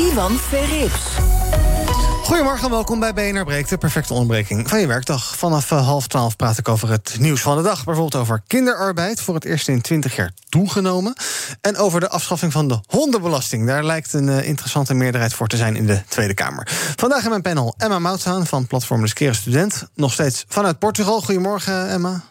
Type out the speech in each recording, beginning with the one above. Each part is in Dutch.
Ivan Verrips. Goedemorgen en welkom bij BNR Breekt, de perfecte onderbreking van je werkdag. Vanaf uh, half twaalf praat ik over het nieuws van de dag. Bijvoorbeeld over kinderarbeid, voor het eerst in 20 jaar toegenomen. En over de afschaffing van de hondenbelasting. Daar lijkt een uh, interessante meerderheid voor te zijn in de Tweede Kamer. Vandaag in mijn panel Emma Moutsaan van Platform De Student. Nog steeds vanuit Portugal. Goedemorgen, Emma.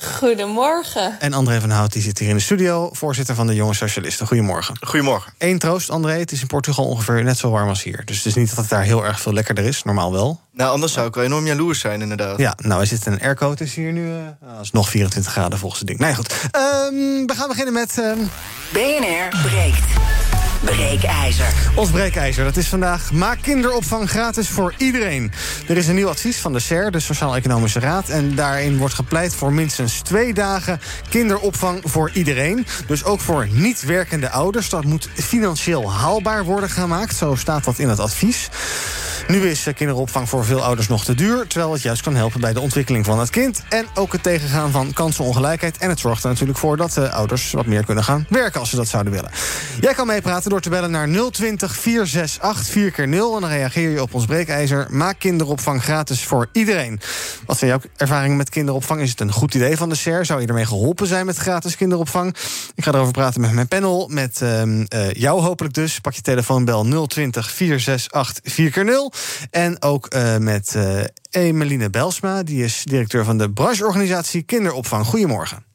Goedemorgen. En André van Hout die zit hier in de studio, voorzitter van de Jonge Socialisten. Goedemorgen. Goedemorgen. Eén troost, André. Het is in Portugal ongeveer net zo warm als hier. Dus het is niet dat het daar heel erg veel lekkerder is, normaal wel. Nou, anders zou ik wel enorm jaloers zijn, inderdaad. Ja, nou, we zitten in een airco. Het is hier nu uh, is nog 24 graden volgens het ding. Nee, goed. Um, we gaan beginnen met... Um... BNR breekt. Breekijzer. Ons breekijzer, dat is vandaag... maak kinderopvang gratis voor iedereen. Er is een nieuw advies van de SER, de Sociaal-Economische Raad... en daarin wordt gepleit voor minstens twee dagen kinderopvang voor iedereen. Dus ook voor niet werkende ouders. Dat moet financieel haalbaar worden gemaakt, zo staat dat in het advies. Nu is kinderopvang voor veel ouders nog te duur... terwijl het juist kan helpen bij de ontwikkeling van het kind... en ook het tegengaan van kansenongelijkheid. En het zorgt er natuurlijk voor dat de ouders wat meer kunnen gaan werken... als ze dat zouden willen. Jij kan meepraten door te bellen naar 020 468 4 keer 0 en dan reageer je op ons breekijzer. Maak kinderopvang gratis voor iedereen. Wat zijn jouw ervaringen met kinderopvang? Is het een goed idee van de SER? Zou je ermee geholpen zijn met gratis kinderopvang? Ik ga erover praten met mijn panel. Met uh, uh, jou hopelijk dus. Pak je telefoonbel 020 468 4 keer 0 En ook uh, met Emeline Belsma. Die is directeur van de brancheorganisatie Kinderopvang. Goedemorgen.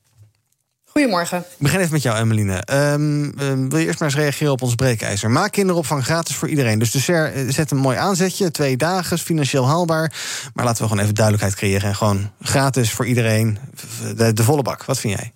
Goedemorgen. Ik begin even met jou, Emmeline. Um, um, wil je eerst maar eens reageren op ons breekijzer? Maak kinderopvang gratis voor iedereen. Dus de SER zet een mooi aanzetje. Twee dagen, financieel haalbaar. Maar laten we gewoon even duidelijkheid creëren. En gewoon gratis voor iedereen. De, de volle bak. Wat vind jij?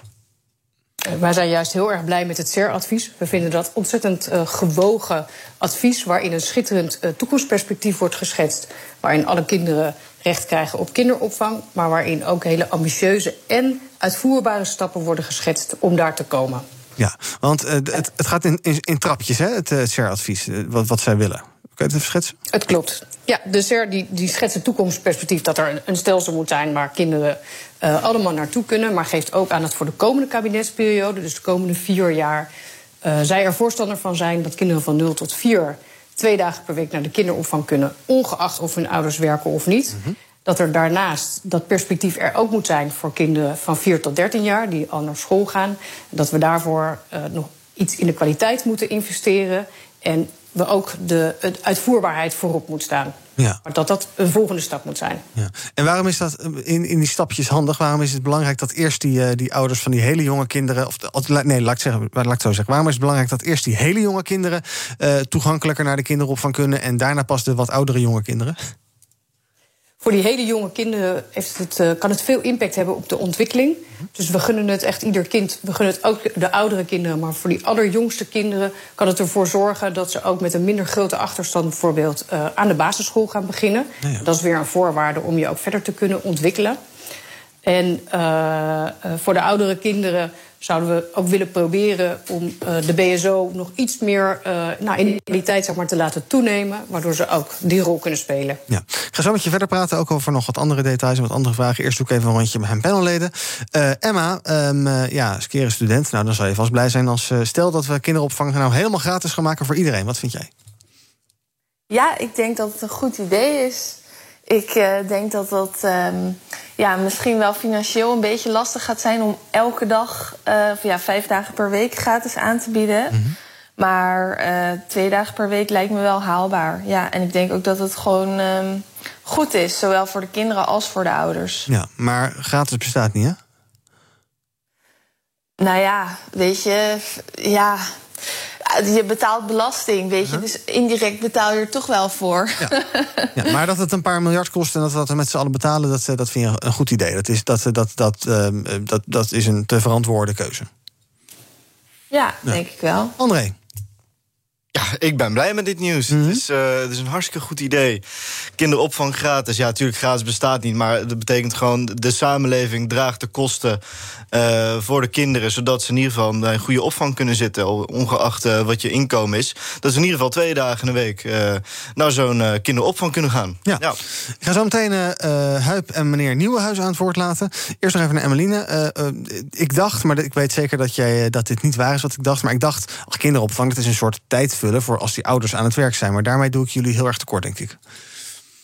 Wij zijn juist heel erg blij met het SER-advies. We vinden dat ontzettend uh, gewogen advies... waarin een schitterend uh, toekomstperspectief wordt geschetst... waarin alle kinderen recht krijgen op kinderopvang... maar waarin ook hele ambitieuze en uitvoerbare stappen worden geschetst... om daar te komen. Ja, want uh, het, het, gaat in, in, in, trapjes, hè, het, het SER-advies, wat, wat zij willen. Kun je het even schetsen? Het klopt. Ja, de SER die, die schetst het toekomstperspectief dat er een, een stelsel moet zijn waar kinderen uh, allemaal naartoe kunnen. Maar geeft ook aan dat voor de komende kabinetsperiode, dus de komende vier jaar, uh, zij er voorstander van zijn dat kinderen van 0 tot 4 twee dagen per week naar de kinderopvang kunnen, ongeacht of hun ouders werken of niet. Mm -hmm. Dat er daarnaast dat perspectief er ook moet zijn voor kinderen van 4 tot 13 jaar die al naar school gaan. Dat we daarvoor uh, nog iets in de kwaliteit moeten investeren. En we ook de, de uitvoerbaarheid voorop moet staan. Ja. Maar dat dat een volgende stap moet zijn. Ja. En waarom is dat in, in die stapjes handig? Waarom is het belangrijk dat eerst die, uh, die ouders van die hele jonge kinderen. Of, nee, laat ik, zeggen, laat ik het zo zeggen. Waarom is het belangrijk dat eerst die hele jonge kinderen uh, toegankelijker naar de kinderopvang kunnen. en daarna pas de wat oudere jonge kinderen? Voor die hele jonge kinderen heeft het, uh, kan het veel impact hebben op de ontwikkeling. Dus we gunnen het echt ieder kind. We gunnen het ook de oudere kinderen. Maar voor die allerjongste kinderen kan het ervoor zorgen dat ze ook met een minder grote achterstand bijvoorbeeld uh, aan de basisschool gaan beginnen. Ja, ja. Dat is weer een voorwaarde om je ook verder te kunnen ontwikkelen. En uh, voor de oudere kinderen zouden we ook willen proberen om uh, de BSO nog iets meer uh, nou, in kwaliteit zeg maar, te laten toenemen, waardoor ze ook die rol kunnen spelen. Ja. Ik ga zo met je verder praten, ook over nog wat andere details en wat andere vragen. Eerst doe ik even een rondje met mijn panelleden. Uh, Emma, um, ja, skeren student. Nou, dan zal je vast blij zijn als stel dat we kinderopvang nou helemaal gratis gaan maken voor iedereen. Wat vind jij? Ja, ik denk dat het een goed idee is. Ik uh, denk dat dat um, ja, misschien wel financieel een beetje lastig gaat zijn om elke dag, uh, ja, vijf dagen per week gratis aan te bieden. Mm -hmm. Maar uh, twee dagen per week lijkt me wel haalbaar. Ja, en ik denk ook dat het gewoon um, goed is, zowel voor de kinderen als voor de ouders. Ja, maar gratis bestaat niet, hè? Nou ja, weet je, ja, je betaalt belasting, weet je. Uh -huh. Dus indirect betaal je er toch wel voor. Ja. ja. maar dat het een paar miljard kost en dat we dat met z'n allen betalen... Dat, dat vind je een goed idee. Dat is, dat, dat, dat, uh, dat, dat is een te verantwoorde keuze. Ja, ja, denk ik wel. André? Ja, ik ben blij met dit nieuws. Mhm. het, is, eh, het is een hartstikke goed idee. Kinderopvang gratis. Ja, natuurlijk, gratis bestaat niet. Maar dat betekent gewoon... de samenleving draagt de kosten eh, voor de kinderen... zodat ze in ieder geval bij een goede opvang kunnen zitten... ongeacht eh, wat je inkomen is. Dat ze in ieder geval twee dagen in de week... naar zo'n kinderopvang kunnen gaan. Ja. Ik ga zo meteen Huip en meneer Nieuwenhuis aan het woord laten. Eerst nog even naar Emmeline. Ik dacht, maar ik weet zeker dat, jij, dat dit niet waar is wat ik dacht... maar ik dacht, ach, kinderopvang, dat is een soort tijd voor als die ouders aan het werk zijn. Maar daarmee doe ik jullie heel erg tekort, denk ik.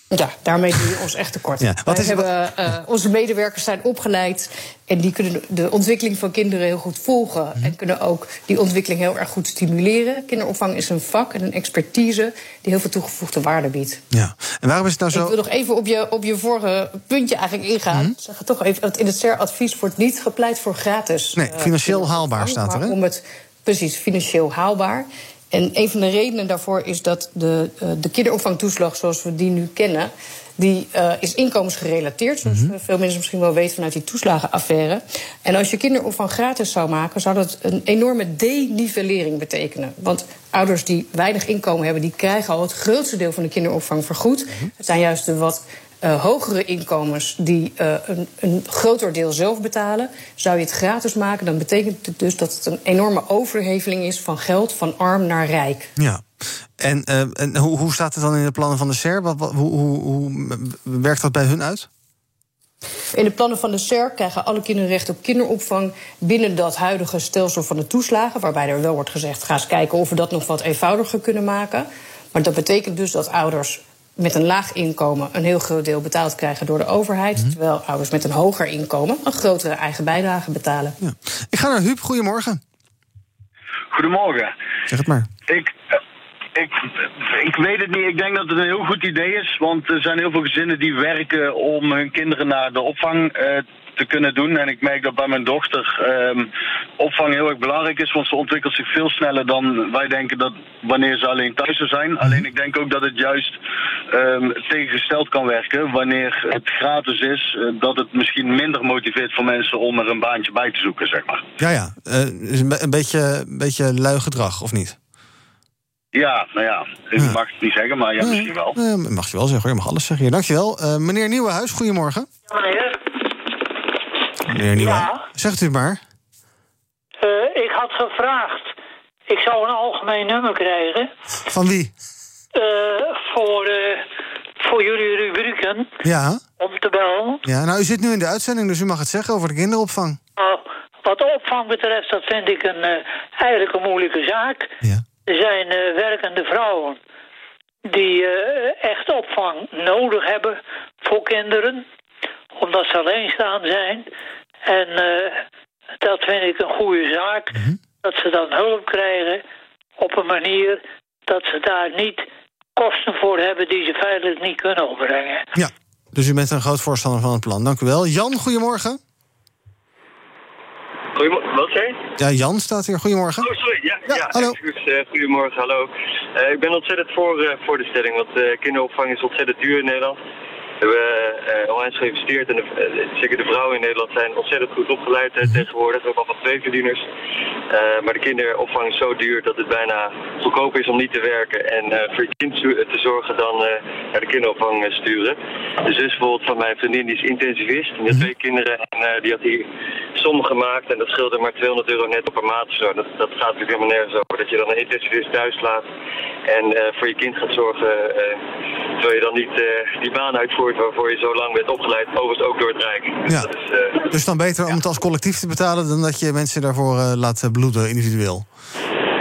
Ja, daarmee doe je ons echt tekort. Ja, wat is- hebben, eh, onze medewerkers zijn opgeleid en die kunnen de ontwikkeling van kinderen heel goed volgen. Mhm. En kunnen ook die ontwikkeling heel erg goed stimuleren. Kinderopvang is een vak en een expertise die heel veel toegevoegde waarde biedt. Ja. En waarom is het nou Ik zo... wil nog even op je, op je vorige puntje eigenlijk ingaan. Mhm. Ik zeg het toch even, want in het CER-advies wordt niet gepleit voor gratis. Nee, eh, financieel haalbaar staat er, hè? Om het, precies, financieel haalbaar. En een van de redenen daarvoor is dat de, eh, de kinderopvangtoeslag zoals we die nu kennen... die eh, is inkomensgerelateerd, zoals Mhm. veel mensen misschien wel weten vanuit die toeslagenaffaire. En als je kinderopvang gratis zou maken, zou dat een enorme denivellering betekenen. Want ouders die weinig inkomen hebben, die krijgen al het grootste deel van de kinderopvang vergoed. Mhm. Het zijn juist de wat eh, hogere inkomens die eh, een, een groter deel zelf betalen. Zou je het gratis maken, dan betekent het dus dat het een enorme overheveling is van geld van arm naar rijk. Ja. En, eh, en hoe, hoe staat het dan in de plannen van de SER? Wat, wat- hoe, hoe, hoe werkt dat bij hun uit? In de plannen van de SER krijgen alle kinderen recht op kinderopvang binnen dat huidige stelsel van de toeslagen. Waarbij er wel wordt gezegd: ga eens kijken of we dat nog wat eenvoudiger kunnen maken. Maar dat betekent dus dat ouders met een laag inkomen een heel groot deel betaald krijgen door de overheid. Terwijl ouders met een hoger inkomen een grotere eigen bijdrage betalen. Ja. Ik ga naar Huub. Goedemorgen. Goedemorgen. Zeg het maar. Ik, ik, ik weet het niet. Ik denk dat het een heel goed idee is. Want er zijn heel veel gezinnen die werken om hun kinderen naar de opvang eh, te kunnen doen. En ik merk dat bij mijn dochter ehm, opvang heel erg belangrijk is. Want ze ontwikkelt zich veel sneller dan wij denken dat wanneer ze alleen thuis zou zijn. Alleen ik denk ook dat het juist ehm, tegengesteld kan werken. Wanneer het gratis is, eh, dat het misschien minder motiveert voor mensen om er een baantje bij te zoeken, zeg maar. Ja, ja. Eh, is een, be- een beetje, een beetje lui gedrag, of niet? Ja, nou ja, ik Ja. mag het niet zeggen, maar ja, misschien wel. Mag je wel zeggen, hoor. je mag alles zeggen. Dankjewel. Eh meneer Nieuwenhuis, goedemorgen. Meneer Nieuwenhuis. Zegt u maar. Eh, ik had gevraagd, ik zou een algemeen nummer krijgen Van wie? eh, voor, eh, voor jullie rubrieken Ja. om te bellen. ja. Nou, u zit nu in de uitzending, dus u mag het zeggen over de kinderopvang. Nou, wat de opvang betreft, dat vind ik een, eigenlijk een moeilijke zaak. Ja. Er zijn werkende vrouwen die echt opvang nodig hebben voor kinderen, omdat ze alleenstaan zijn. En eh, dat vind ik een goede zaak, dat ze dan hulp krijgen op een manier dat ze daar niet kosten voor hebben die ze feitelijk niet kunnen opbrengen. Ja. Dus u bent een groot voorstander van het plan. Dank u wel. Jan, goedemorgen. Goedemorgen, wat zei je? Ja, Jan staat hier. Goedemorgen. Oh, sorry. Ja, Ja, ja, hallo. excuus, eh, goedemorgen, hallo. Eh, ik ben ontzettend voor, eh, voor de stelling, want eh, kinderopvang is ontzettend duur in Nederland. We hebben uh, onwijs geïnvesteerd en de, eh, zeker de vrouwen in Nederland zijn ontzettend goed opgeleid eh, tegenwoordig. Ook al van twee verdieners. Eh, maar de kinderopvang is zo duur dat het bijna goedkoop is om niet te werken. En eh, voor je kind te zorgen dan eh, naar de kinderopvang eh, sturen. De zus bijvoorbeeld van mijn vriendin die is intensivist. Die had twee kinderen en eh, die had hier sommen gemaakt. En dat scheelde maar 200 euro net per maand of zo. Dat, dat gaat natuurlijk helemaal nergens over. Dat je dan een intensivist thuis laat en eh, voor je kind gaat zorgen. Terwijl je dan niet eh, die baan uitvoert waarvoor je zo lang bent opgeleid. Overigens ook door het Rijk. Dus Ja. dat is, eh, Dus dan beter om het als collectief te betalen... dan dat je mensen daarvoor eh, laat bloeden individueel.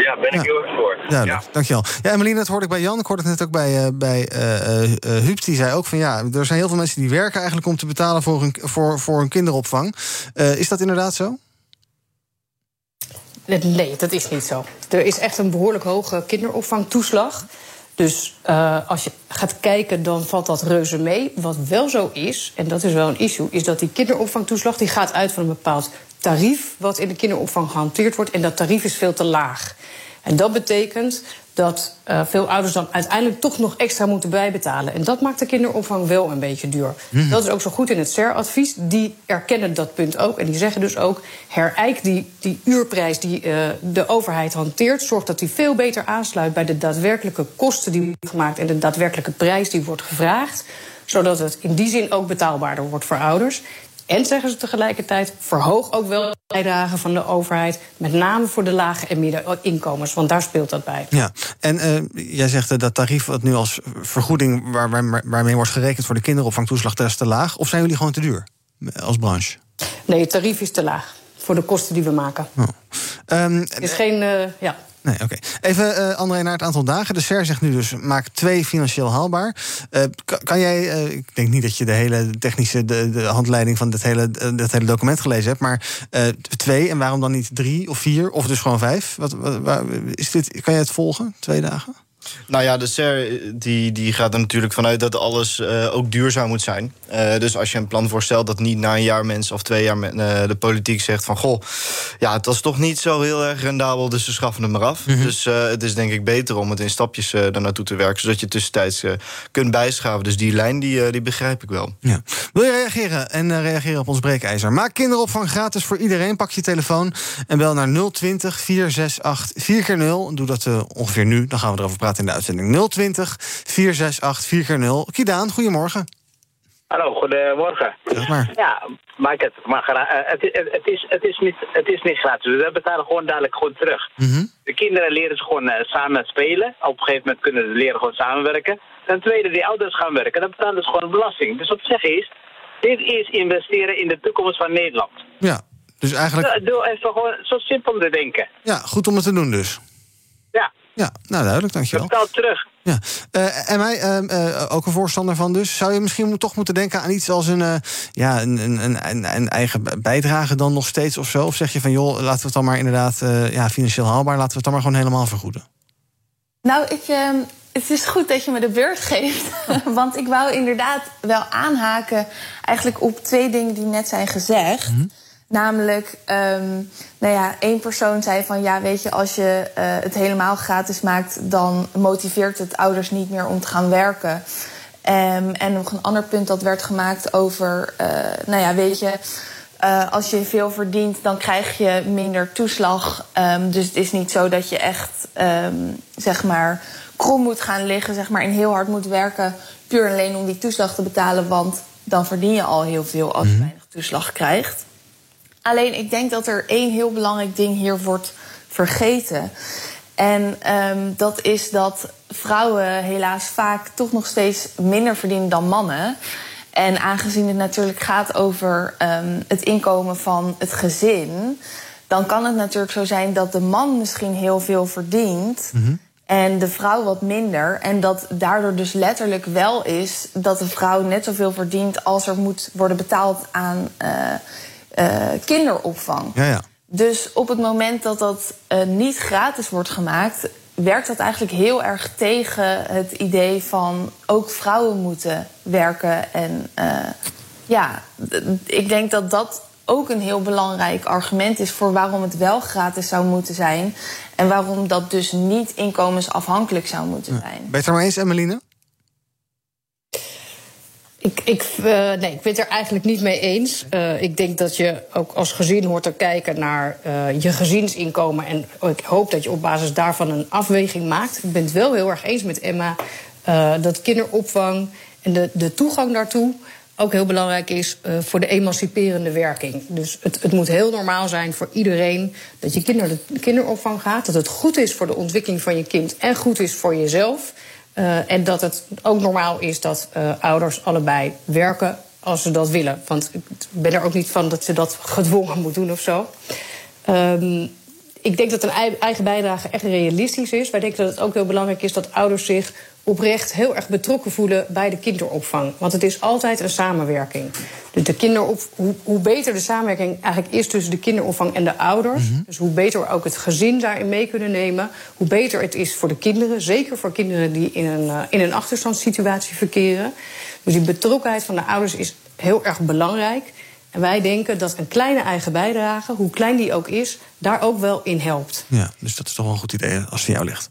ja, ben ik Ja. heel erg voor. Duidelijk, dankjewel. Ja, Emmeline, dat hoorde ik bij Jan. Ik hoorde het net ook bij, eh bij eh, eh, eh, Huub. Die zei ook van ja, er zijn heel veel mensen die werken eigenlijk om te betalen voor hun, voor, voor hun kinderopvang. Eh, is dat inderdaad zo? Nee, dat is niet zo. Er is echt een behoorlijk hoge kinderopvangtoeslag. Dus eh, als je gaat kijken, dan valt dat reuze mee. Wat wel zo is, en dat is wel een issue, is dat die kinderopvangtoeslag die gaat uit van een bepaald tarief wat in de kinderopvang gehanteerd wordt. En dat tarief is veel te laag. En dat betekent dat uh, veel ouders dan uiteindelijk toch nog extra moeten bijbetalen. En dat maakt de kinderopvang wel een beetje duur. Mhm. Dat is ook zo goed in het SER-advies. Die erkennen dat punt ook. En die zeggen dus ook: herijk die, die uurprijs die uh, de overheid hanteert. Zorg dat die veel beter aansluit bij de daadwerkelijke kosten die worden gemaakt. en de daadwerkelijke prijs die wordt gevraagd. Zodat het in die zin ook betaalbaarder wordt voor ouders. En zeggen ze tegelijkertijd: verhoog ook wel de bijdrage van de overheid. Met name voor de lage en middeninkomens, want daar speelt dat bij. Ja, en uh, jij zegt uh, dat tarief wat nu als vergoeding waar, waar, waarmee wordt gerekend voor de kinderopvangtoeslag, dat is te laag. Of zijn jullie gewoon te duur als branche? Nee, het tarief is te laag voor de kosten die we maken. Oh. Um, is geen. Uh, ja. Nee, oké. Even, uh, André, naar het aantal dagen. De SER zegt nu dus, maak twee financieel haalbaar. Uh, kan, jij, uh, ik denk niet dat je de hele technische de, de handleiding van dit hele, dit hele document gelezen hebt, maar twee, en waarom dan niet drie of vier, of dus gewoon vijf? Wat, wat, is dit, kan jij het volgen, twee dagen? Nou ja, de SER die, die gaat er natuurlijk vanuit dat alles uh, ook duurzaam moet zijn. Uh, dus als je een plan voorstelt dat niet na een jaar mensen of twee jaar uh, de politiek zegt van goh, ja, het was toch niet zo heel erg rendabel, dus we schaffen het maar af. Mm -hmm. Dus het is denk ik beter om het in stapjes daar naartoe te werken, zodat je tussentijds kunt bijschaven. Dus die lijn die, die begrijp ik wel. Ja. Wil je reageren en reageren op ons breekijzer? Maak kinderopvang gratis voor iedereen. Pak je telefoon en bel naar 020 468 4x0. Doe dat ongeveer nu, dan gaan we erover praten in de uitzending 020 468 4x0. Kidaan, goedemorgen. Hallo, goedemorgen. Zeg maar. Ja, maak het. Maar uh, het, het, is, het, is niet, het is niet gratis. We betalen gewoon dadelijk gewoon terug. Mm -hmm. De kinderen leren ze gewoon uh, samen spelen. Op een gegeven moment kunnen ze leren gewoon samenwerken. Ten tweede, die ouders gaan werken. Dan betalen ze gewoon belasting. Dus wat ik zeg is, dit is investeren in de toekomst van Nederland. Ja, dus eigenlijk... Doe even gewoon zo simpel te denken. Ja, goed om het te doen dus. Ja. Nou duidelijk, dankjewel. Betaal terug. Ja. Uh, en mij uh, uh, ook een voorstander van dus. Zou je misschien toch moeten denken aan iets als een, ja, een, een, een, een, eigen bijdrage dan nog steeds of zo? Of zeg je van joh, laten we het dan maar inderdaad ja, financieel haalbaar, laten we het dan maar gewoon helemaal vergoeden? Nou, ik, ehm, het is goed dat je me de beurt geeft. Want ik wou inderdaad wel aanhaken eigenlijk op twee dingen die net zijn gezegd. Mhm. Namelijk, um, nou ja, één persoon zei van ja, weet je, als je uh, het helemaal gratis maakt, dan motiveert het ouders niet meer om te gaan werken. Um, en nog een ander punt dat werd gemaakt over, uh, nou ja, weet je, uh, als je veel verdient, dan krijg je minder toeslag. Um, dus het is niet zo dat je echt, zeg maar, krom moet gaan liggen, zeg maar, en heel hard moet werken, puur alleen om die toeslag te betalen, want dan verdien je al heel veel als je weinig toeslag krijgt. Alleen ik denk dat er één heel belangrijk ding hier wordt vergeten. En um, dat is dat vrouwen helaas vaak toch nog steeds minder verdienen dan mannen. En aangezien het natuurlijk gaat over um, het inkomen van het gezin, dan kan het natuurlijk zo zijn dat de man misschien heel veel verdient. Mm -hmm. En de vrouw wat minder. En dat daardoor dus letterlijk wel is dat de vrouw net zoveel verdient als er moet worden betaald aan. Uh, uh, kinderopvang. Ja, ja. Dus op het moment dat dat uh, niet gratis wordt gemaakt, werkt dat eigenlijk heel erg tegen het idee van ook vrouwen moeten werken. En uh, ja, ik denk dat dat ook een heel belangrijk argument is voor waarom het wel gratis zou moeten zijn. En waarom dat dus niet inkomensafhankelijk zou moeten zijn. Ben je het er maar eens, Emmeline? Ik, ik, uh, nee, ik ben het er eigenlijk niet mee eens. Uh, ik denk dat je ook als gezin hoort te kijken naar uh, je gezinsinkomen. En ik hoop dat je op basis daarvan een afweging maakt. Ik ben het wel heel erg eens met Emma dat kinderopvang en de, de toegang daartoe ook heel belangrijk is voor de emanciperende werking. Dus het, het moet heel normaal zijn voor iedereen dat je kinder de kinderopvang gaat. Dat het goed is voor de ontwikkeling van je kind en goed is voor jezelf. Uh, en dat het ook normaal is dat uh, ouders allebei werken als ze dat willen. Want ik ben er ook niet van dat ze dat gedwongen moet doen of zo. Um, ik denk dat een eigen bijdrage echt realistisch is. Wij denken dat het ook heel belangrijk is dat ouders zich oprecht heel erg betrokken voelen bij de kinderopvang. Want het is altijd een samenwerking. Dus de kinderop, hoe, hoe beter de samenwerking eigenlijk is tussen de kinderopvang en de ouders, mm -hmm. dus hoe beter we ook het gezin daarin mee kunnen nemen, hoe beter het is voor de kinderen, zeker voor kinderen die in een, uh, in een achterstandssituatie verkeren. Dus die betrokkenheid van de ouders is heel erg belangrijk. En wij denken dat een kleine eigen bijdrage, hoe klein die ook is, daar ook wel in helpt. Ja, dus dat is toch wel een goed idee als het van jou ligt.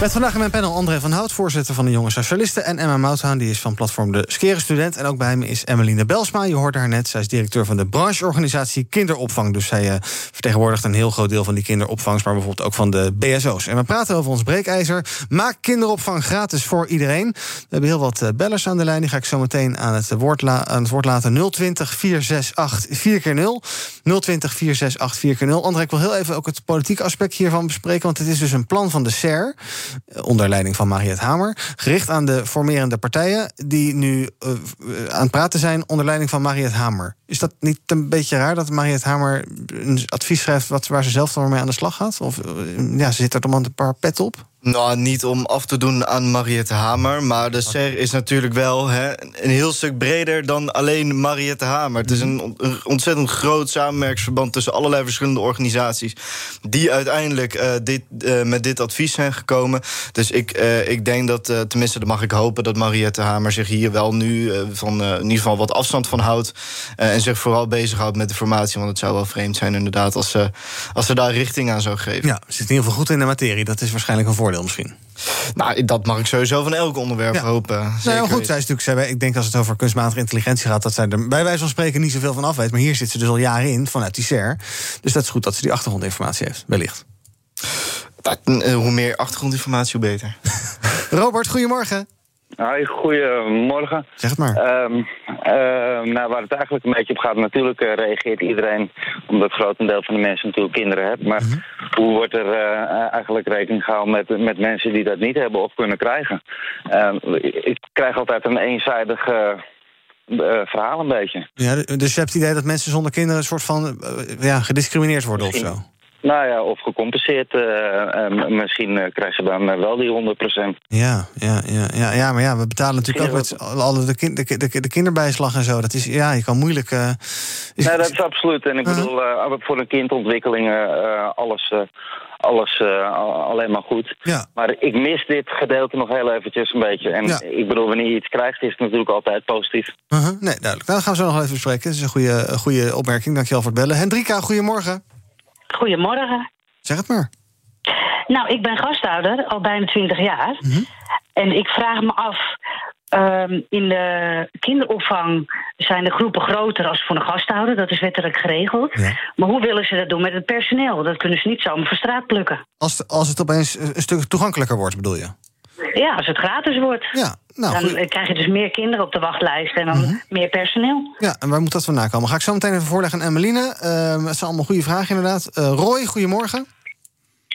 Met vandaag in mijn panel André van Hout, voorzitter van de Jonge Socialisten... en Emma Mouthaan, die is van platform De Skere Student. En ook bij me is Emmeline Belsma, je hoorde haar net. Zij is directeur van de brancheorganisatie Kinderopvang. Dus zij uh, vertegenwoordigt een heel groot deel van die kinderopvangs... maar bijvoorbeeld ook van de BSO's. En we praten over ons breekijzer. Maak kinderopvang gratis voor iedereen. We hebben heel wat uh, bellers aan de lijn. Die ga ik zo meteen aan het woord, het woord laten. 020 468 4 keer 0 020 468 4 keer 0 André, ik wil heel even ook het politieke aspect hiervan bespreken... want het is dus een plan van de SER onder leiding van Mariette Hamer. Gericht aan de formerende partijen die nu uh, aan het praten zijn onder leiding van Mariette Hamer. Is dat niet een beetje raar dat Mariette Hamer een advies schrijft wat, waar ze zelf dan mee aan de slag gaat? Of ja, ze zit er dan een paar pet op? Nou, niet om af te doen aan Mariette Hamer. Maar de SER is natuurlijk wel hè, een heel stuk breder dan alleen Mariette Hamer. Het is een, ontzettend groot samenwerksverband tussen allerlei verschillende organisaties. die uiteindelijk uh, dit, uh, met dit advies zijn gekomen. Dus ik, uh, ik denk dat, tenminste, dat mag ik hopen, dat Mariette Hamer zich hier wel nu van in ieder geval wat afstand van houdt. en zich vooral bezighoudt met de formatie. Want het zou wel vreemd zijn, inderdaad, als ze, als ze daar richting aan zou geven. Ja, zit in ieder geval goed in de materie. Dat is waarschijnlijk een voordeel misschien. Nou, dat mag ik sowieso van elk onderwerp ja. hopen. Nou, goed, zij is natuurlijk, zij, ik denk als het over kunstmatige intelligentie gaat, dat zij er bij wijze van spreken niet zoveel van af weet. Maar hier zit ze dus al jaren in vanuit die SER. Dus dat is goed dat ze die achtergrondinformatie heeft, wellicht. Dat, uh, hoe meer achtergrondinformatie, hoe beter. Robert, goedemorgen. Hoi, goedemorgen. Zeg het maar. Um, uh, nou, waar het eigenlijk een beetje op gaat, natuurlijk uh, reageert iedereen, omdat het grotendeel van de mensen natuurlijk kinderen heeft. Maar -hmm. hoe wordt er uh, eigenlijk rekening gehouden met, met mensen die dat niet hebben of kunnen krijgen? ik krijg altijd een eenzijdig verhaal een beetje. Ja, dus je hebt het idee dat mensen zonder kinderen een soort van ja, gediscrimineerd worden Misschien. Nou ja, of gecompenseerd. Uh, uh, misschien uh, krijgen ze dan wel die 100%. Ja, ja, ja, ja, ja, maar ja, we betalen natuurlijk ook met alle de, kind, de, de, de, kinderbijslag en zo. Dat is, ja, je kan moeilijk... Is, nee, dat is absoluut. En ik -huh. bedoel, voor een kindontwikkeling alles... alles alleen maar goed. Ja. Maar ik mis dit gedeelte nog heel eventjes een beetje. En Ja. ik bedoel, wanneer je iets krijgt, is het natuurlijk altijd positief. Uh-huh. Nee, duidelijk. Nou, dat gaan we zo nog even bespreken. Dat is een goede, een goede opmerking. Dankjewel voor het bellen. Hendrika, goedemorgen. Goedemorgen. Zeg het maar. Nou, ik ben gasthouder al bijna 20 jaar. En ik vraag me af. ehm, in de kinderopvang zijn de groepen groter als voor een gasthouder. Dat is wettelijk geregeld. Maar hoe willen ze dat doen met het personeel? Dat kunnen ze niet zomaar van straat plukken. Als, als het opeens een stuk toegankelijker wordt, bedoel je? Ja, als het gratis wordt. Ja, nou, dan goed. krijg je dus meer kinderen op de wachtlijst en dan meer personeel. Ja, en waar moet dat vandaan komen? Ga ik zo meteen even voorleggen aan Emmeline. Ehm, het zijn allemaal goede vragen inderdaad. Eh, Roy, goedemorgen.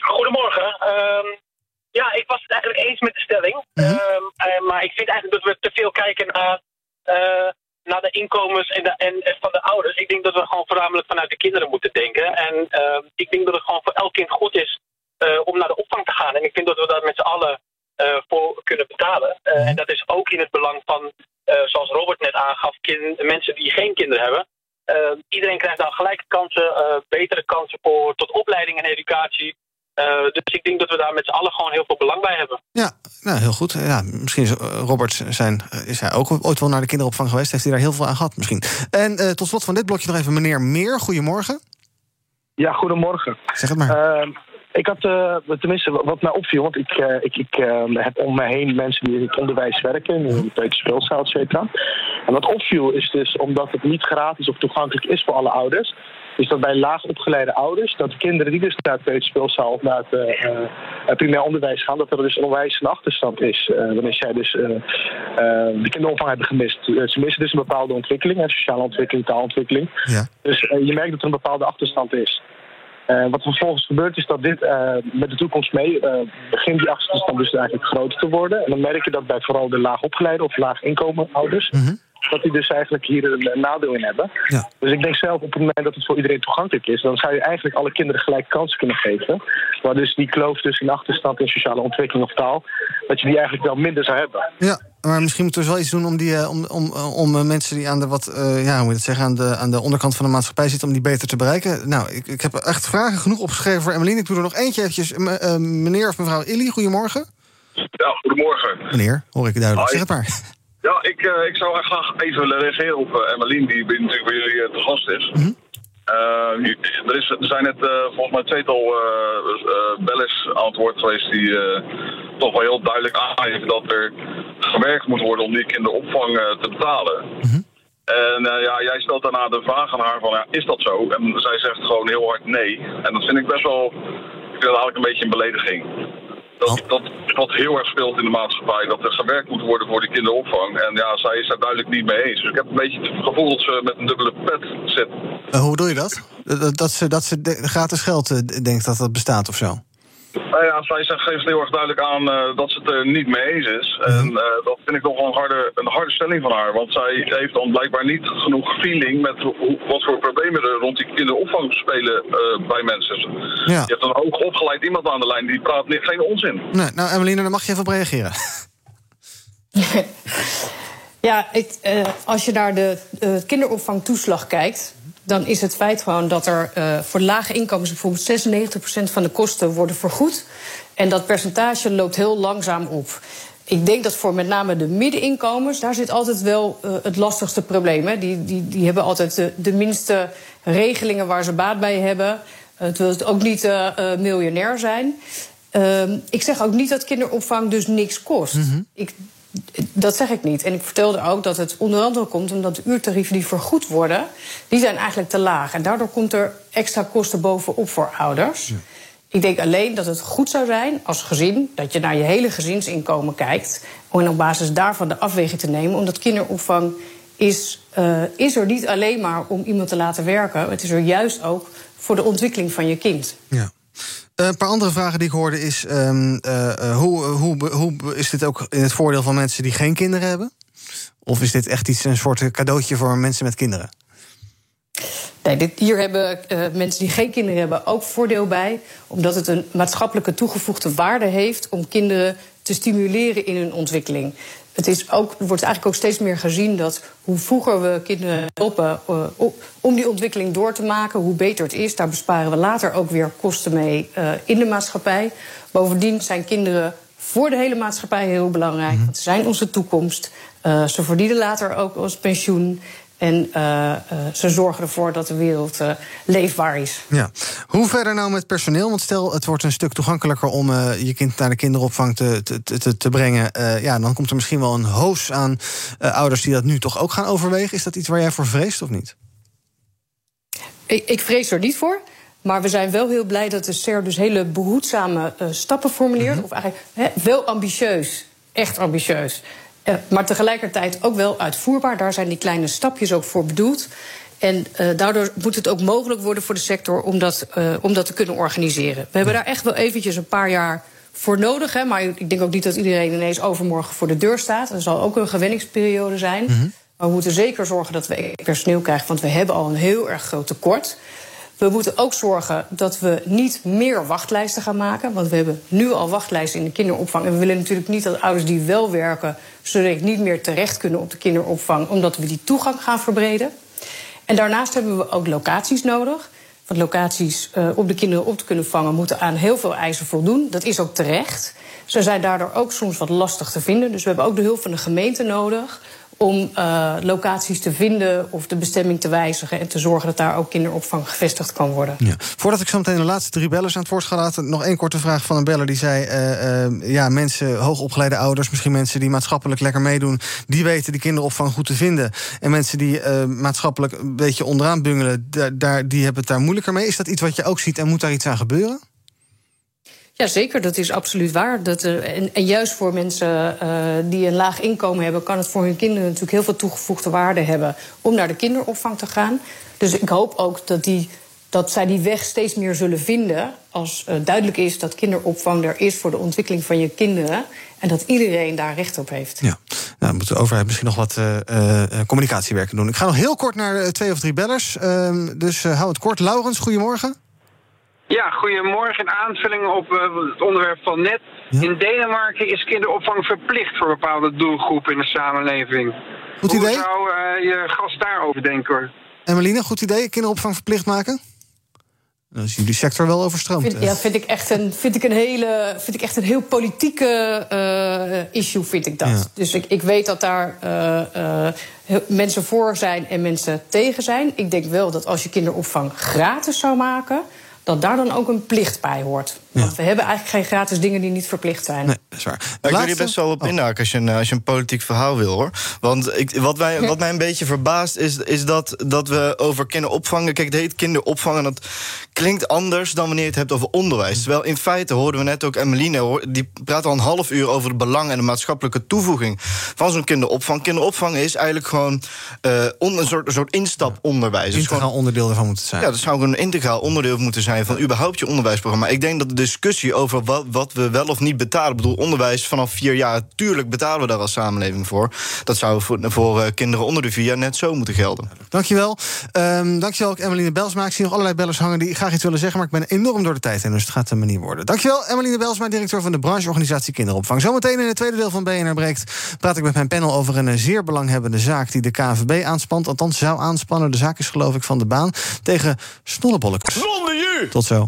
Goedemorgen. Ehm, ja, ik was het eigenlijk eens met de stelling. Ehm, eh, maar ik vind eigenlijk dat we te veel kijken naar, eh, naar de inkomens en, de, en, en van de ouders. Ik denk dat we gewoon voornamelijk vanuit de kinderen moeten denken. En ehm, ik denk dat het gewoon voor elk kind goed is eh, om naar de opvang te gaan. En ik vind dat we daar met z'n allen voor kunnen betalen. Eh, En dat is ook in het belang van, eh, zoals Robert net aangaf, mensen die geen kinderen hebben. Eh, iedereen krijgt dan gelijke kansen, eh, betere kansen voor, tot opleiding en educatie. Eh, dus ik denk dat we daar met z'n allen gewoon heel veel belang bij hebben. Ja, nou, heel goed. Ja, misschien is eh, Robert zijn, eh, is hij ook ooit wel naar de kinderopvang geweest. Heeft hij daar heel veel aan gehad misschien. En eh, tot slot van dit blokje nog even meneer Meer. Goedemorgen. Ja, goedemorgen. Zeg het maar. Eh, ik had, eh, tenminste, wat mij opviel, want ik, eh, ik, ik eh, heb om me heen mensen die in het onderwijs werken, in de peuterspeelzaal, et cetera. En wat opviel is dus, omdat het niet gratis of toegankelijk is voor alle ouders, is dat bij laag opgeleide ouders, dat kinderen die dus naar het peuterspeelzaal of naar het het primair onderwijs gaan, dat er dus onwijs een achterstand is. wanneer zij dus de kinderopvang hebben gemist. Ze missen dus een bepaalde ontwikkeling, sociale ontwikkeling, taalontwikkeling. Ja. Dus je merkt dat er een bepaalde achterstand is. Eh, wat vervolgens gebeurt is dat dit eh, met de toekomst mee eh, begint die achterstand dus eigenlijk groter te worden. En dan merk je dat bij vooral de laag opgeleide of laag inkomen ouders, dat die dus eigenlijk hier een, een nadeel in hebben. Ja. Dus ik denk zelf op het moment dat het voor iedereen toegankelijk is, dan zou je eigenlijk alle kinderen gelijk kansen kunnen geven. Waar dus die kloof tussen achterstand en sociale ontwikkeling of taal, dat je die eigenlijk wel minder zou hebben. Ja, maar misschien moeten we dus wel iets doen om, die, eh, om, om, eh, om eh, mensen die aan de, wat, ja, hoe moet je het zeggen, aan, de, aan de onderkant van de maatschappij zitten, om die beter te bereiken. Nou, ik, ik heb echt vragen genoeg opgeschreven voor Emmeline. Ik doe er nog eentje eventjes. M- meneer of mevrouw Illy, goedemorgen. Ja, goedemorgen. Meneer, hoor ik duidelijk. Zeg het maar. Ja, ik, eh, ik zou echt graag even willen reageren op uh, Emmeline, die natuurlijk bij jullie te gast is. Eh, er, is, er zijn net eh, volgens mij tweetal eh eh, bellers aan het woord geweest die toch wel heel duidelijk aangeven dat er gewerkt moet worden om die kinderopvang te betalen. En eh, ja, jij stelt daarna de vraag aan haar van, ja, is dat zo? En zij zegt gewoon heel hard nee. En dat vind ik best wel, ik vind dat eigenlijk een beetje een belediging. Dat, dat is wat heel erg speelt in de maatschappij, dat er gewerkt moet worden voor die kinderopvang. En ja, zij is daar duidelijk niet mee eens. Dus ik heb een beetje het gevoel dat ze met een dubbele pet zit. Eh, hoe bedoel je dat? Dat, dat ze, dat ze de- gratis geld eh, denkt dat dat bestaat of zo? Nou ja, zij zegt, geeft heel erg duidelijk aan eh, dat ze het er niet mee eens is. En eh, dat vind ik toch wel een harde, een harde stelling van haar. Want zij heeft dan blijkbaar niet genoeg feeling met hoe, wat voor problemen er rond die kinderopvang spelen eh, bij mensen. Ja. Je hebt een hoog opgeleid iemand aan de lijn die praat niet, geen onzin. Nee, nou, Emmeline, daar mag je even op reageren. Ja, ik, eh, als je naar de eh, kinderopvangtoeslag kijkt, dan is het feit gewoon dat er eh, voor lage inkomens bijvoorbeeld 96% van de kosten worden vergoed. En dat percentage loopt heel langzaam op. Ik denk dat voor met name de middeninkomens, daar zit altijd wel eh, het lastigste probleem. Hè. Die, die, die hebben altijd de, de minste regelingen waar ze baat bij hebben. Uh, terwijl het ook niet eh, eh, miljonair zijn. Ehm, ik zeg ook niet dat kinderopvang dus niks kost. ik, dat zeg ik niet. En ik vertelde ook dat het onder andere komt omdat de uurtarieven die vergoed worden, die zijn eigenlijk te laag. En daardoor komt er extra kosten bovenop voor ouders. Ik denk alleen dat het goed zou zijn als gezin dat je naar je hele gezinsinkomen kijkt. En op basis daarvan de afweging te nemen. Omdat kinderopvang is, eh, is er niet alleen maar om iemand te laten werken. Het is er juist ook voor de ontwikkeling van je kind. Ja. Een paar andere vragen die ik hoorde is... ehm, eh, eh, hoe, hoe, hoe is dit ook in het voordeel van mensen die geen kinderen hebben? Of is dit echt iets, een soort cadeautje voor mensen met kinderen? Nee, dit, hier hebben eh, mensen die geen kinderen hebben ook voordeel bij. Omdat het een maatschappelijke toegevoegde waarde heeft om kinderen te stimuleren in hun ontwikkeling. Het is ook, wordt eigenlijk ook steeds meer gezien dat hoe vroeger we kinderen helpen eh, om die ontwikkeling door te maken, hoe beter het is. Daar besparen we later ook weer kosten mee eh, in de maatschappij. Bovendien zijn kinderen voor de hele maatschappij heel belangrijk. Want ze zijn onze toekomst. Uh, ze verdienen later ook ons pensioen. En uh, uh, ze zorgen ervoor dat de wereld uh, leefbaar is. Ja. Hoe verder nou met personeel? Want stel, het wordt een stuk toegankelijker om je kind naar de kinderopvang te, te, te, te brengen. ja, dan komt er misschien wel een hoos aan ouders die dat nu toch ook gaan overwegen. Is dat iets waar jij voor vreest of niet? Ik, ik vrees er niet voor. Maar we zijn wel heel blij dat de SER dus hele behoedzame stappen formuleert. Mm -hmm. Of eigenlijk wel ambitieus. Echt ambitieus. Uh, maar tegelijkertijd ook wel uitvoerbaar. Daar zijn die kleine stapjes ook voor bedoeld. En uh, daardoor moet het ook mogelijk worden voor de sector om dat, uh, om dat te kunnen organiseren. We hebben daar echt wel eventjes een paar jaar voor nodig. Hè, maar ik denk ook niet dat iedereen ineens overmorgen voor de deur staat. Er zal ook een gewenningsperiode zijn. Mm -hmm. Maar we moeten zeker zorgen dat we personeel krijgen, want we hebben al een heel erg groot tekort. We moeten ook zorgen dat we niet meer wachtlijsten gaan maken. Want we hebben nu al wachtlijsten in de kinderopvang. En we willen natuurlijk niet dat ouders die wel werken... zodat niet meer terecht kunnen op de kinderopvang... omdat we die toegang gaan verbreden. En daarnaast hebben we ook locaties nodig. Want locaties uh, om de kinderen op te kunnen vangen... moeten aan heel veel eisen voldoen. Dat is ook terecht. Ze zijn daardoor ook soms wat lastig te vinden. Dus we hebben ook de hulp van de gemeente nodig om uh, locaties te vinden of de bestemming te wijzigen... en te zorgen dat daar ook kinderopvang gevestigd kan worden. Ja. Voordat ik zo meteen de laatste drie bellers aan het woord ga laten... nog één korte vraag van een beller die zei... Uh, uh, ja, mensen, hoogopgeleide ouders, misschien mensen die maatschappelijk lekker meedoen... die weten die kinderopvang goed te vinden. En mensen die maatschappelijk een beetje onderaan bungelen... Daar, die hebben het daar moeilijker mee. Is dat iets wat je ook ziet en moet daar iets aan gebeuren? Ja, zeker. Dat is absoluut waar. Dat, uh, en, juist voor mensen uh, die een laag inkomen hebben, kan het voor hun kinderen natuurlijk heel veel toegevoegde waarde hebben om naar de kinderopvang te gaan. Dus ik hoop ook dat, die, dat zij die weg steeds meer zullen vinden als uh, duidelijk is dat kinderopvang er is voor de ontwikkeling van je kinderen. En dat iedereen daar recht op heeft. Ja, nou, moet de overheid misschien nog wat communicatiewerken doen. Ik ga nog heel kort naar twee of drie bellers. Ehm, dus hou het kort. Laurens, goedemorgen. Ja, goedemorgen. In aanvulling op uh, het onderwerp van net. Ja? In Denemarken is kinderopvang verplicht voor bepaalde doelgroepen in de samenleving. Goed idee. Hoe zou uh, je gast daarover denken hoor? Emmeline, goed idee, kinderopvang verplicht maken? Dan is jullie sector wel overstroomd. Vind, ja, vind ik echt een, vind ik een hele, vind ik echt een heel politieke eh, issue, vind ik dat. Ja. Dus ik, ik weet dat daar eh, eh, mensen voor zijn en mensen tegen zijn. Ik denk wel dat als je kinderopvang gratis zou maken, dat daar dan ook een plicht bij hoort. Want we hebben eigenlijk geen gratis dingen die niet verplicht zijn. Nee, dat is waar. Ik wil hier best wel op Oh. inhaken als je, een, als je een politiek verhaal wil hoor. Want ik, wat, mij, wat mij een beetje verbaast is, is dat, dat we over kinderopvang. Kijk, het heet kinderopvang en dat klinkt anders dan wanneer je het hebt over onderwijs. Terwijl in feite hoorden we net ook Emmeline, die praat al een half uur over het belang en de maatschappelijke toevoeging van zo'n kinderopvang. Kinderopvang is eigenlijk gewoon eh, on- een, soort, een soort instaponderwijs. Het is gewoon- Integraal onderdeel daarvan moet het zijn. ja, dat zou een integraal onderdeel moeten zijn van überhaupt je onderwijsprogramma. Ik denk dat discussie over wat, wat we wel of niet betalen, ik bedoel, onderwijs vanaf vier jaar, tuurlijk betalen we daar als samenleving voor. Dat zou voor, voor eh, kinderen onder de vier jaar net zo moeten gelden. Dankjewel. Ehm dankjewel ook Emmeline Belsma. Ik zie nog allerlei bellers hangen die graag iets willen zeggen... maar ik ben enorm door de tijd heen, dus het gaat een manier worden. Dankjewel, Emmeline Belsma, directeur van de brancheorganisatie Kinderopvang. Zometeen in het tweede deel van BNR Breekt... praat ik met mijn panel over een eh, zeer belanghebbende zaak... die de KNVB aanspant, althans zou aanspannen. De zaak is geloof ik van de baan tegen snollebolletjes. Zonder je! Tot zo.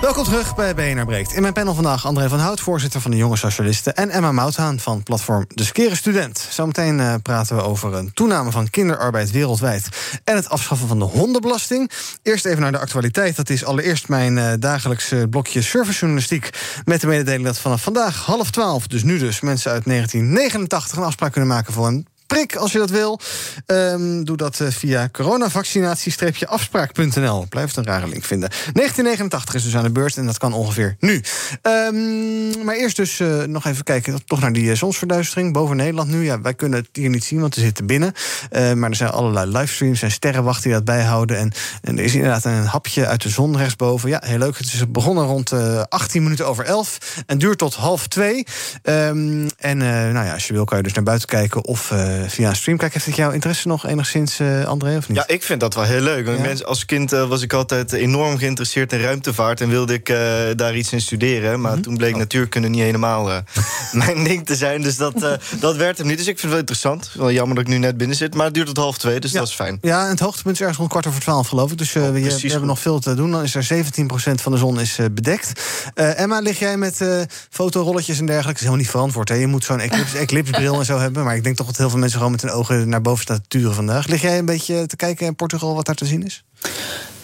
Welkom terug bij BNR Breekt. In mijn panel vandaag André van Hout, voorzitter van de Jonge Socialisten... en Emma Mouthaan van platform De Skere Student. Zometeen eh, praten we over een toename van kinderarbeid wereldwijd... en het afschaffen van de hondenbelasting. Eerst even naar de actualiteit. Dat is allereerst mijn eh, dagelijkse blokje servicejournalistiek... met de mededeling dat vanaf vandaag half twaalf, dus nu dus... mensen uit 1989 een afspraak kunnen maken voor een prik als je dat wil. Ehm, doe dat eh, via coronavaccinatie-afspraak.nl. Blijft een rare link vinden. 1989 is dus aan de beurt en dat kan ongeveer nu. Ehm, maar eerst dus eh, nog even kijken toch naar die eh, zonsverduistering boven Nederland nu. Ja, wij kunnen het hier niet zien, want we zitten binnen. Maar er zijn allerlei livestreams en sterrenwachten die dat bijhouden. En, en er is inderdaad een hapje uit de zon rechtsboven. Ja, heel leuk. Het is begonnen rond eh 18 minuten over 11 en duurt tot half 2. Ehm, en nou ja, als je wil kan je dus naar buiten kijken of via een stream kijken. Heeft het jouw interesse nog enigszins, eh, André, of niet? Ja, ik vind dat wel heel leuk. Ja? als kind eh, was ik altijd enorm geïnteresseerd in ruimtevaart en wilde ik eh, daar iets in studeren. Maar toen bleek natuurkunde niet helemaal eh, mijn ding te zijn. Dus dat, eh, dat werd hem niet. Dus ik vind het wel interessant. Wel jammer dat ik nu net binnen zit. Maar het duurt tot half twee, dus dat is fijn. Ja, en het hoogtepunt is ergens rond kwart over twaalf, geloof ik. Dus eh, we, hebben nog veel te doen. Dan is er 17% van de zon is, eh, bedekt. Eh, Emma, lig jij met eh fotorolletjes en dergelijke? Dat is helemaal niet verantwoord. Hè? Je moet zo'n eclipse, eclipsebril en zo hebben. Maar ik denk toch dat heel veel mensen gewoon met hun ogen naar boven staan te turen vandaag. Lig jij een beetje te kijken in Portugal wat daar te zien is?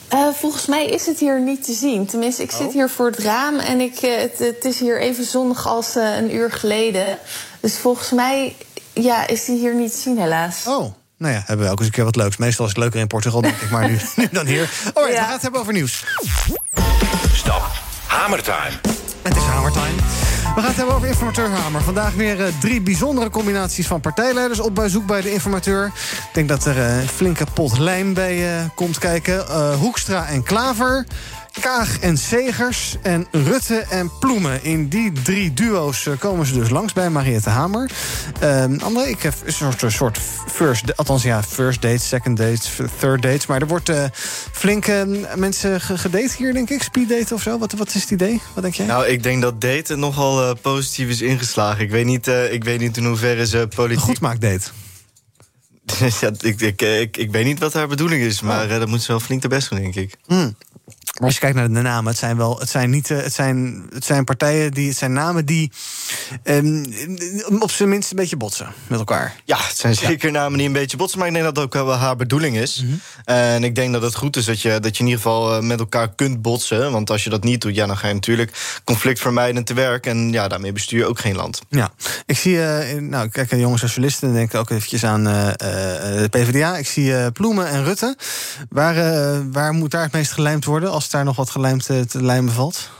Eh, volgens mij is het hier niet te zien. Tenminste, ik Oh. zit hier voor het raam en ik, eh, het, het is hier even zonnig als eh, een uur geleden. Dus volgens mij ja, is die hier niet te zien, helaas. Oh. Nou ja, hebben we ook eens een keer wat leuks. Meestal is het leuker in Portugal, denk ik, maar nu, nu dan hier. Alright, we gaan het hebben over nieuws. Stop. Hamertime. Het is Hamertime. We gaan het hebben over informateur Hamer. Vandaag weer eh, drie bijzondere combinaties van partijleiders op bezoek bij de informateur. Ik denk dat er eh, een flinke pot lijm bij eh, komt kijken. Hoekstra en Klaver. Kaag en Segers en Rutte en Ploemen. In die drie duo's eh, komen ze dus langs bij Mariette Hamer. Ehm André, ik heb een soort, een soort first... Althans, ja, first dates, second dates, third dates. Maar er wordt eh flink eh, mensen ge- gedate hier, denk ik. Speed date of zo. Wat, wat is het idee? Wat denk jij? Nou, ik denk dat daten nogal eh, positief is ingeslagen. Ik weet niet, ik weet niet in hoeverre ze politiek... Goed maakt date. ja, ik, ik, ik, ik weet niet wat haar bedoeling is, maar eh, dat moet ze wel flink de best doen, denk ik. Hmm. Maar als je kijkt naar de namen, het zijn wel, het zijn niet, eh, het zijn, het zijn partijen die, het zijn namen die ehm, op zijn minst een beetje botsen met elkaar. Ja, het zijn zeker namen die een beetje botsen, maar ik denk dat dat ook wel haar bedoeling is. Mhm. En ik denk dat het goed is dat je, dat je in ieder geval eh, met elkaar kunt botsen. Want als je dat niet doet, ja, dan ga je natuurlijk conflictvermijdend te werk. En ja, daarmee bestuur je ook geen land. Ja, ik zie, in- nou, ik kijk jonge socialisten en denk ook eventjes aan de PvdA. Ik zie Ploemen en Rutte. Waar, waar moet daar het meest gelijmd worden als daar nog wat gelijmd te lijmen valt?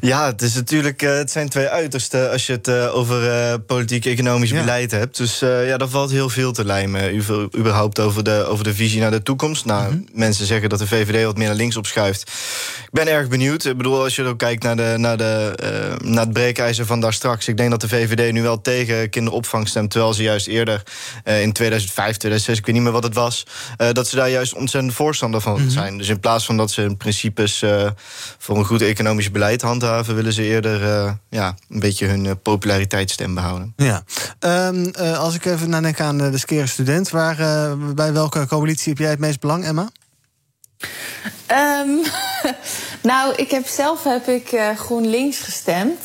Ja, het, is natuurlijk, eh, het zijn twee uitersten als je het eh, over eh, politiek-economisch beleid hebt. Dus eh, ja, daar valt heel veel te lijmen. Überhaupt over de, over de visie naar de toekomst. Nou, mensen zeggen dat de VVD wat meer naar links opschuift. Ik ben erg benieuwd. Ik bedoel, als je ook kijkt naar, de, naar, de, naar het breekijzer van daar straks. Ik denk dat de VVD nu wel tegen kinderopvang stemt. Terwijl ze juist eerder in 2005, 2006, ik weet niet meer wat het was. dat ze daar juist ontzettend voorstander van zijn. Dus in plaats van dat ze in principes voor een goed economisch beleid handhaven, willen ze eerder eh, ja, een beetje hun eh, populariteitsstem behouden. Ja. Ehm, eh, als ik even nadenk aan de skere student, waar, bij welke coalitie heb jij het meest belang, Emma? Ehm, nou, ik heb zelf heb ik eh, GroenLinks gestemd.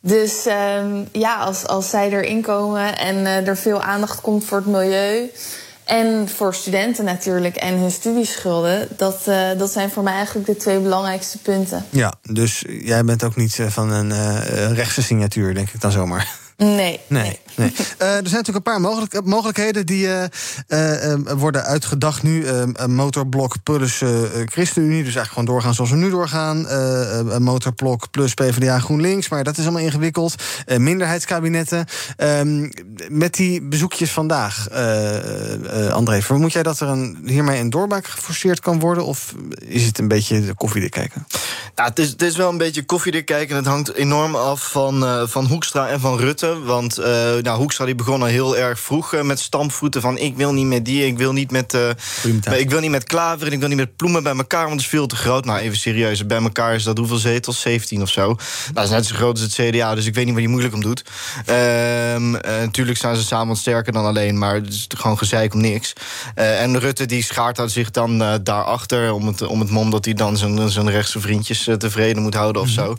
Dus ehm, ja, als, als zij erin komen en eh, er veel aandacht komt voor het milieu. En voor studenten natuurlijk en hun studieschulden. Dat, eh, dat zijn voor mij eigenlijk de twee belangrijkste punten. Ja, dus jij bent ook niet eh, van een eh, rechtse signatuur, denk ik dan zomaar. Nee. Nee. nee. Eh, er zijn natuurlijk een paar mogelijk, mogelijkheden die eh, eh, eh, worden uitgedacht nu. Eh, een motorblok plus ChristenUnie. Dus eigenlijk gewoon doorgaan zoals we nu doorgaan. Motorblok plus PvdA GroenLinks. Maar dat is allemaal ingewikkeld. Minderheidskabinetten. Ehm, met die bezoekjes vandaag, André, vermoed jij dat er een, hiermee een doorbraak geforceerd kan worden? Of is het een beetje de koffiedik kijken? Nou, het, is, het is wel een beetje koffiedik kijken. Het hangt enorm af van, van Hoekstra en van Rutte. Want nou, Hoekstra die begon al heel erg vroeg eh, met stampvoeten van... ik wil niet met die, ik wil niet met, eh, ik wil niet met Klaver... en ik wil niet met Ploemen bij elkaar, want het is veel te groot. Nou, even serieus, bij elkaar is dat hoeveel zetels? 17 of zo. Nou, dat is net zo groot als het CDA, dus ik weet niet waar je moeilijk om doet. Ehm, eh, natuurlijk staan ze samen wat sterker dan alleen... maar het is gewoon gezeik om niks. Eh, en Rutte die schaart zich dan eh, daarachter... om het, om het mom dat hij dan zijn, zijn rechtse vriendjes eh, tevreden moet houden of zo.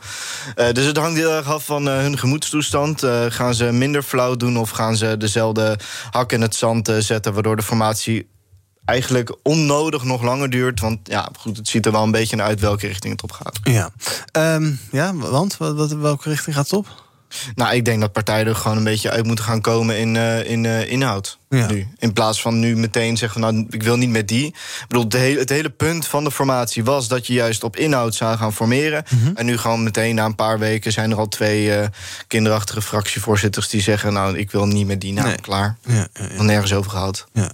Eh, dus het hangt heel erg af van eh, hun gemoedstoestand. Eh, gaan ze minder flauw doen of gaan ze dezelfde hak in het zand eh, zetten... waardoor de formatie eigenlijk onnodig nog langer duurt. Want ja, goed, het ziet er wel een beetje uit welke richting het op gaat. Ja, Ehm, ja want wat, welke richting gaat het op? Nou, ik denk dat partijen er gewoon een beetje uit moeten gaan komen in, eh, in eh, inhoud. Ja. Nu. In plaats van nu meteen zeggen van nou, ik wil niet met die. Ik bedoel, de hele, het hele punt van de formatie was dat je juist op inhoud zou gaan formeren. Mhm. En nu gewoon meteen na een paar weken zijn er al twee eh, kinderachtige fractievoorzitters die zeggen: Nou, ik wil niet met die. Nou, klaar. Ja, nergens over gehad. Ja.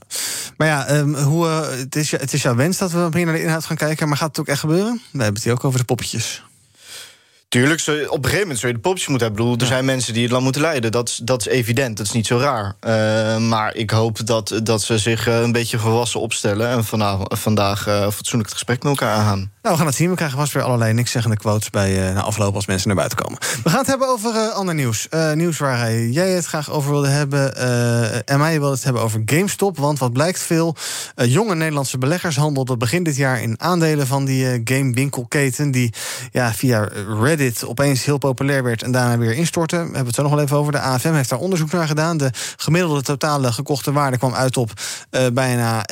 Maar ja, ehm, hoe, het, is, het is jouw wens dat we wat meer naar de inhoud gaan kijken. Maar gaat het ook echt gebeuren? We hebben het hier ook over de poppetjes. Tuurlijk, op een gegeven moment zul je de popjes moeten hebben. Ik bedoel, er zijn mensen die het land moeten leiden. Dat, is- dat is evident, dat is niet zo raar. Eh, maar ik hoop dat, dat ze zich eh, een beetje volwassen opstellen... en vanavond, vandaag eh, fatsoenlijk het gesprek met elkaar aangaan. Nou, we gaan het zien. We krijgen vast weer allerlei nikszeggende quotes bij eh na afloop als mensen naar buiten komen. We gaan het hebben over eh, ander nieuws. Eh, nieuws waar jij het graag over wilde hebben. en mij wilde het hebben over GameStop. Want wat blijkt veel jonge Nederlandse beleggers handelden begin dit jaar in aandelen van die gamewinkelketen. Die ja, via Reddit opeens heel populair werd en daarna weer instortte. Daar hebben we het zo nog wel even over. De AFM heeft daar onderzoek naar gedaan. De gemiddelde totale gekochte waarde kwam uit op bijna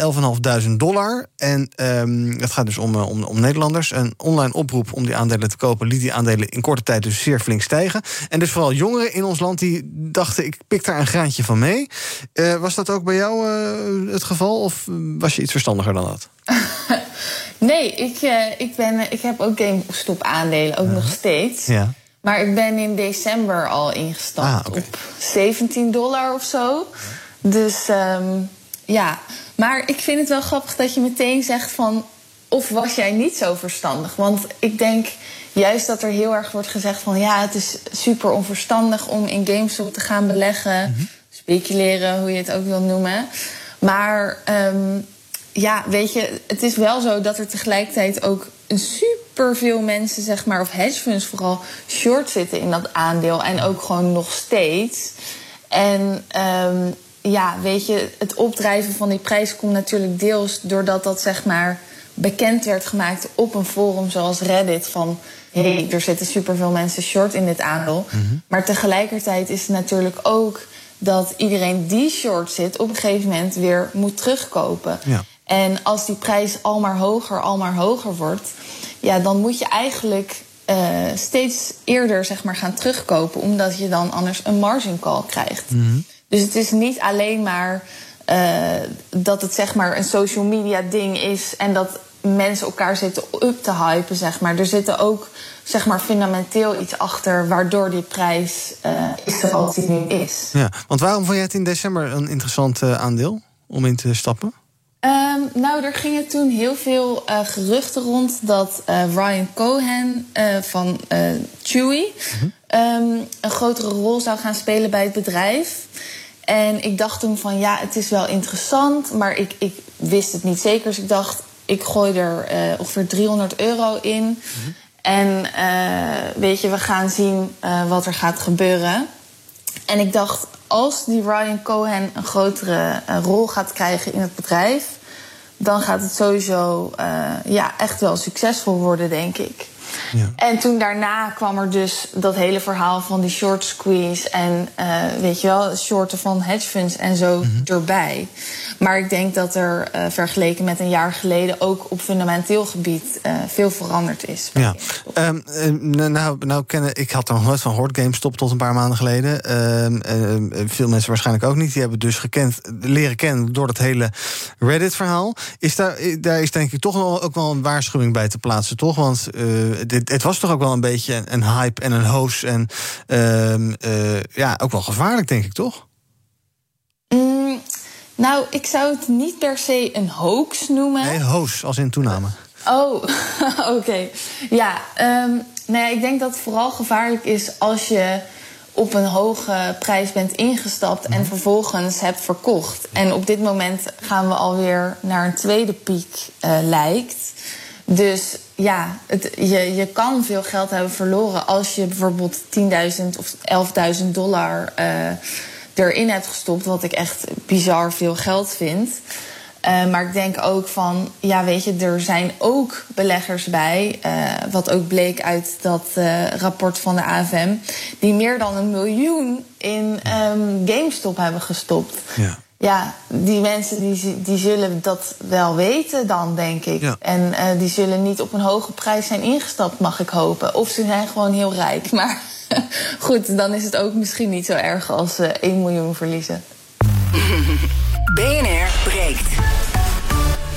11.500 dollar. En ehm, het gaat dus om, om, om Nederlanders. Een online oproep om die aandelen te kopen liet die aandelen in korte tijd dus zeer flink stijgen. En dus vooral jongeren in ons land die dachten: ik pik daar een graantje van mee. Eh, was dat ook bij jou eh, het geval? Of was je iets verstandiger dan dat? Nee, ik, eh, ik, ben, ik heb ook GameStop aandelen, ook nog steeds. Ja. Maar ik ben in december al ingestapt Ah, op 17 dollar of zo. Dus ehm, ja, maar ik vind het wel grappig dat je meteen zegt van... of was jij niet zo verstandig? Want ik denk juist dat er heel erg wordt gezegd van... ja, het is super onverstandig om in GameStop te gaan beleggen. Speculeren, hoe je het ook wil noemen. Maar ehm, ja, weet je, het is wel zo dat er tegelijkertijd ook super veel mensen, zeg maar, of hedge funds vooral, short zitten in dat aandeel. En ook gewoon nog steeds. En ehm, ja, weet je, het opdrijven van die prijs komt natuurlijk deels doordat dat, zeg maar, bekend werd gemaakt op een forum zoals Reddit. Van hé, hey, er zitten superveel mensen short in dit aandeel. Maar tegelijkertijd is het natuurlijk ook dat iedereen die short zit op een gegeven moment weer moet terugkopen. Ja. En als die prijs al maar hoger, al maar hoger wordt, ja, dan moet je eigenlijk eh, steeds eerder zeg maar, gaan terugkopen, omdat je dan anders een margin call krijgt. Dus het is niet alleen maar eh, dat het zeg maar een social media ding is en dat mensen elkaar zitten up te hypen, zeg maar. Er zitten ook, zeg maar, fundamenteel iets achter... waardoor die prijs uh, is zoals die nu is. Ja, want waarom vond jij het in december een interessant uh, aandeel om in te stappen? Um, nou, er gingen toen heel veel uh, geruchten rond dat uh, Ryan Cohen uh, van Chewy mm -hmm. um, een grotere rol zou gaan spelen bij het bedrijf. En ik dacht toen van ja, het is wel interessant, maar ik, ik wist het niet zeker. Dus ik dacht, ik gooi er ongeveer 300 euro in. En weet je, we gaan zien wat er gaat gebeuren. En ik dacht, als die Ryan Cohen een grotere rol gaat krijgen in het bedrijf, dan gaat het sowieso ja, echt wel succesvol worden, denk ik. Ja. En toen daarna kwam er dus dat hele verhaal van die short squeeze en uh, weet je wel, shorten van hedge funds en zo mm -hmm. erbij. Maar ik denk dat er uh, vergeleken met een jaar geleden ook op fundamenteel gebied uh, veel veranderd is. Ja, um, nou, nou kennen, ik had er nog nooit van gehoord, GameStop tot een paar maanden geleden. Um, veel mensen waarschijnlijk ook niet. Die hebben dus gekend, leren kennen door dat hele Reddit-verhaal. Is daar, daar is denk ik toch wel, ook wel een waarschuwing bij te plaatsen, toch? Want dit, het was toch ook wel een beetje een hype en een hoos. En uh, uh, ja, ook wel gevaarlijk, denk ik, toch? Mm, nou, ik zou het niet per se een hoax noemen. Nee, hoos, als in toename. Oh, oké. Okay. Ja, um, nou ja, ik denk dat het vooral gevaarlijk is als je op een hoge prijs bent ingestapt en vervolgens hebt verkocht. En op dit moment gaan we alweer naar een tweede piek, uh, lijkt. Dus ja, het, je, je kan veel geld hebben verloren als je bijvoorbeeld 10.000 of 11.000 dollar uh, erin hebt gestopt, wat ik echt bizar veel geld vind. Uh, maar ik denk ook van, ja, weet je, er zijn ook beleggers bij, uh, wat ook bleek uit dat rapport van de AFM, die meer dan een miljoen in um, GameStop hebben gestopt. Ja ja, die mensen die, die zullen dat wel weten dan, denk ik. Ja. En uh, die zullen niet op een hoge prijs zijn ingestapt, mag ik hopen. Of ze zijn gewoon heel rijk. Maar goed, dan is het ook misschien niet zo erg als ze 1 miljoen verliezen. BNR breekt.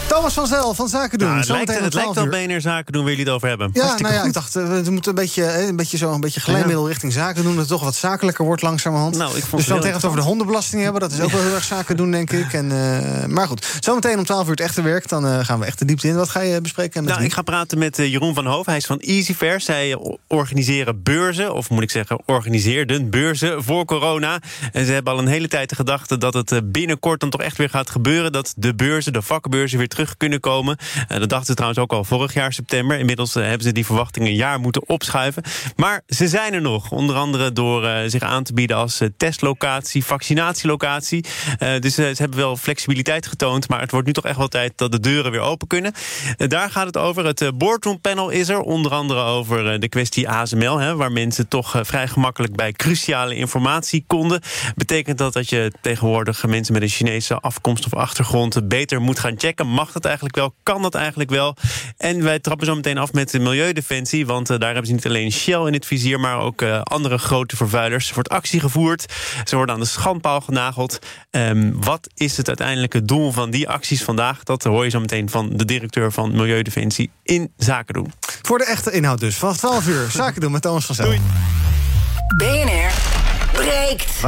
Thomas van Zel van Zaken doen. Nou, het lijkt, het lijkt 12 wel uur. BNR Zaken doen waar jullie het over hebben. Ja, Hartstikke nou ja, goed. ik dacht, eh, we moeten een beetje, eh, een beetje zo een beetje glijmiddel richting zaken doen. Dat het toch wat zakelijker wordt langzamerhand. Nou, ik vond dus tegen het over de hondenbelasting hebben. Dat is ook wel heel erg zaken doen, denk ik. En, eh, maar goed, zometeen om 12 uur het echte werk. Dan gaan we echt de diepte in. Wat ga je bespreken? Met Nou, ik ga praten met Jeroen van Hoof. Hij is van EasyFair. Zij organiseren beurzen, of moet ik zeggen, organiseerden beurzen voor corona. En ze hebben al een hele tijd de gedachte dat het binnenkort dan toch echt weer gaat gebeuren. Dat de beurzen, de vakbeurzen, weer terug kunnen komen. Eh, dat dachten ze trouwens ook al vorig jaar september. Inmiddels eh, hebben ze die verwachting een jaar moeten opschuiven. Maar ze zijn er nog. Onder andere door eh, zich aan te bieden als testlocatie, vaccinatielocatie. Dus ze hebben wel flexibiliteit getoond. Maar het wordt nu toch echt wel tijd dat de deuren weer open kunnen. Daar gaat het over. Het boardroom panel is er. Onder andere over de kwestie ASML. Hè, waar mensen toch vrij gemakkelijk bij cruciale informatie konden. Betekent dat dat je tegenwoordig mensen met een Chinese afkomst of achtergrond beter moet gaan checken? Mag dat eigenlijk wel? Kan dat eigenlijk wel? En wij trappen zo meteen af met de Milieudefensie. Want eh, daar hebben ze niet alleen Shell in het vizier, maar ook eh, andere grote vervuilers. Er wordt actie gevoerd. Ze worden aan de schandpaal genageld. Ehm, wat is het uiteindelijke doel van die acties vandaag? Dat hoor je zo meteen van de directeur van Milieudefensie in Zaken doen. Voor de echte inhoud dus. Vanaf 12 uur zaken doen met Thomas van Zel. BNR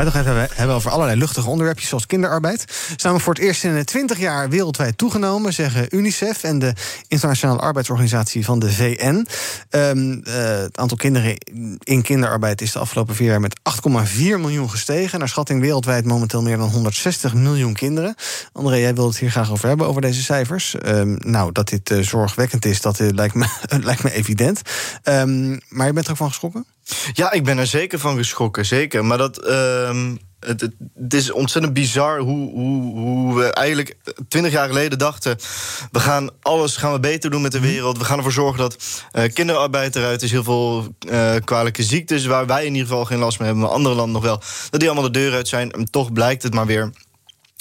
even hebben, hebben over allerlei luchtige onderwerpjes zoals kinderarbeid. We voor het eerst in 20 jaar wereldwijd toegenomen, zeggen UNICEF en de Internationale Arbeidsorganisatie van de VN. Ehm, eh, het aantal kinderen in kinderarbeid is de afgelopen vier jaar met 8,4 miljoen gestegen. Naar schatting wereldwijd momenteel meer dan 160 miljoen kinderen. André, jij wilde het hier graag over hebben, over deze cijfers. Ehm, nou, dat dit eh, zorgwekkend is, dat eh, lijkt, me, lijkt me evident. Ehm, maar je bent er ook van geschrokken? Ja, ik ben er zeker van geschrokken, zeker. Maar dat. ehm, het, het, is ontzettend bizar hoe, hoe, hoe we eigenlijk twintig jaar geleden dachten... we gaan alles gaan we beter doen met de wereld. We gaan ervoor zorgen dat eh, kinderarbeid eruit is. Heel veel eh, kwalijke ziektes waar wij in ieder geval geen last mee hebben... maar andere landen nog wel, dat die allemaal de deur uit zijn. En toch blijkt het maar weer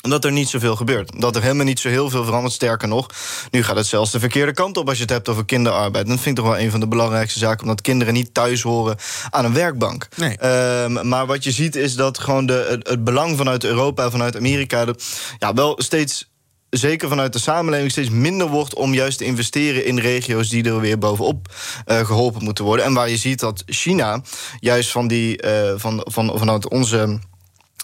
dat er niet zoveel gebeurt. Dat er helemaal niet zo heel veel verandert. Sterker nog, nu gaat het zelfs de verkeerde kant op als je het hebt over kinderarbeid. En dat vind ik toch wel een van de belangrijkste zaken, omdat kinderen niet thuis horen aan een werkbank. Nee. Ehm, maar wat je ziet is dat gewoon de, het, het belang vanuit Europa en vanuit Amerika de, ja, wel steeds zeker vanuit de samenleving steeds minder wordt om juist te investeren in regio's die er weer bovenop eh, geholpen moeten worden. En waar je ziet dat China juist van die, eh, van, van, vanuit onze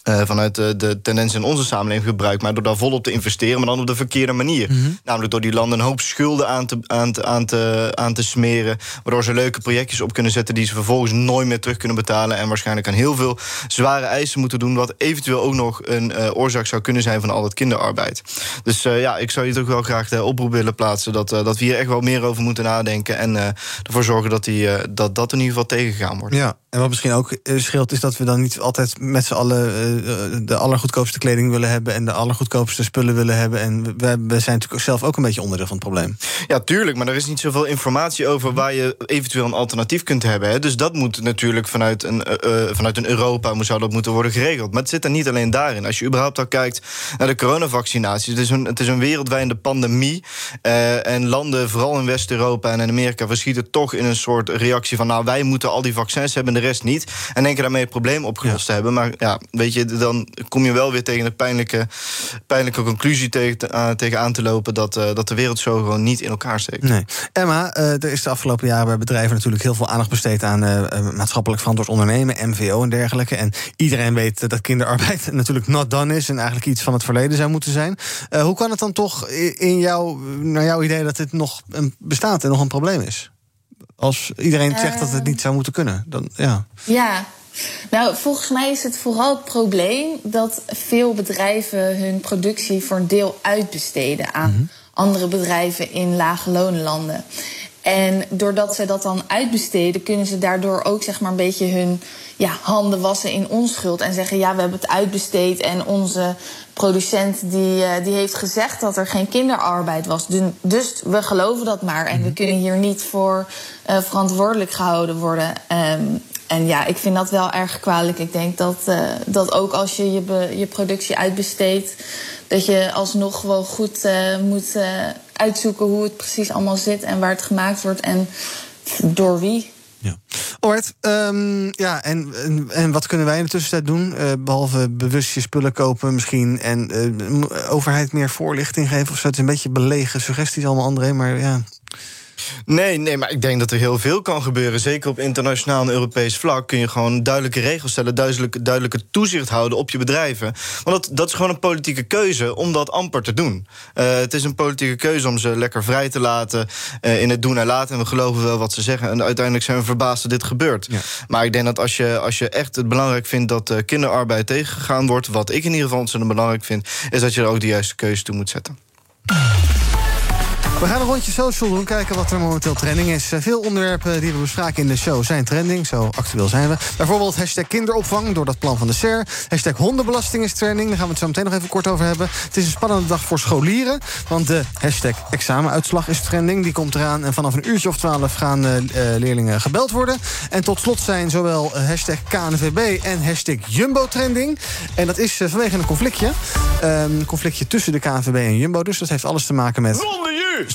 eh, vanuit de, de tendens in onze samenleving gebruikt. Maar door daar volop te investeren, maar dan op de verkeerde manier. Mhm. Namelijk door die landen een hoop schulden aan te, aan, te, aan, te, aan te smeren. Waardoor ze leuke projectjes op kunnen zetten die ze vervolgens nooit meer terug kunnen betalen. En waarschijnlijk aan heel veel zware eisen moeten doen. Wat eventueel ook nog een eh, oorzaak zou kunnen zijn van al dat kinderarbeid. Dus eh, ja, ik zou je toch wel graag de oproep willen plaatsen. Dat, dat we hier echt wel meer over moeten nadenken. En ervoor zorgen dat, die, dat dat in ieder geval tegengegaan wordt. Ja, en wat misschien ook scheelt, is dat we dan niet altijd met z'n allen de allergoedkoopste kleding willen hebben en de allergoedkoopste spullen willen hebben. En we, we zijn natuurlijk zelf ook een beetje onderdeel van het probleem. Ja, tuurlijk, maar er is niet zoveel informatie over waar je eventueel een alternatief kunt hebben. Hè. Dus dat moet natuurlijk vanuit een, eh, eh, vanuit een Europa zou dat moeten worden geregeld. Maar het zit er niet alleen daarin. Als je überhaupt al kijkt naar de coronavaccinaties, het is een, het is een wereldwijde pandemie. eh, en landen, vooral in West-Europa en in Amerika, verschieten toch in een soort reactie van: nou, wij moeten al die vaccins hebben en de rest niet. En denken daarmee het probleem opgelost te hebben. Maar ja, weet je, dan kom je wel weer tegen de pijnlijke, pijnlijke conclusie tegen, uh, tegen aan te lopen dat, uh, dat de wereld zo gewoon niet in elkaar steekt. Nee. Emma, uh, er is de afgelopen jaren bij bedrijven natuurlijk heel veel aandacht besteed aan uh, maatschappelijk verantwoord ondernemen, MVO en dergelijke. En iedereen weet dat kinderarbeid natuurlijk not done is en eigenlijk iets van het verleden zou moeten zijn. Uh, hoe kan het dan toch in jou, naar jouw idee dat dit nog bestaat en nog een probleem is? Als iedereen zegt dat het niet zou moeten kunnen, dan ja. Ja, nou, volgens mij is het vooral het probleem dat veel bedrijven hun productie voor een deel uitbesteden aan mm -hmm. andere bedrijven in lage lonenlanden. En doordat ze dat dan uitbesteden, kunnen ze daardoor ook zeg maar een beetje hun ja, handen wassen in onschuld. En zeggen, ja, we hebben het uitbesteed en onze producent die, uh, die heeft gezegd dat er geen kinderarbeid was. Dus, dus we geloven dat maar. En we kunnen hier niet voor uh, verantwoordelijk gehouden worden. Um, en ja, ik vind dat wel erg kwalijk. Ik denk dat, uh, dat ook als je je, je productie uitbesteedt, dat je alsnog wel goed uh, moet uh, uitzoeken hoe het precies allemaal zit en waar het gemaakt wordt en door wie. Ja. Alright, um, ja, en, en, wat kunnen wij in de tussentijd doen? Behalve bewust je spullen kopen misschien... en overheid meer voorlichting geven of zo. Het is een beetje belegen suggesties allemaal, André, maar ja... Nee, nee, maar ik denk dat er heel veel kan gebeuren. Zeker op internationaal en Europees vlak kun je gewoon duidelijke regels stellen, duidelijke, duidelijke toezicht houden op je bedrijven. Want dat, dat is gewoon een politieke keuze om dat amper te doen. Uh, het is een politieke keuze om ze lekker vrij te laten uh, in het doen en laten. En we geloven wel wat ze zeggen. En uiteindelijk zijn we verbaasd dat dit gebeurt. Ja. Maar ik denk dat als je, als je echt het belangrijk vindt dat uh, kinderarbeid tegengegaan wordt, wat ik in ieder geval ontzettend belangrijk vind, is dat je er ook de juiste keuze toe moet zetten. We gaan een rondje social doen, kijken wat er momenteel trending is. Veel onderwerpen die we bespraken in de show zijn trending, zo actueel zijn we. Bijvoorbeeld hashtag kinderopvang door dat plan van de SER. Hashtag hondenbelasting is trending, daar gaan we het zo meteen nog even kort over hebben. Het is een spannende dag voor scholieren, want de hashtag examenuitslag is trending. Die komt eraan en vanaf een uurtje of twaalf gaan uh, leerlingen gebeld worden. En tot slot zijn zowel hashtag KNVB en hashtag Jumbo trending. En dat is vanwege een conflictje. Een conflictje tussen de KNVB en Jumbo, dus dat heeft alles te maken met...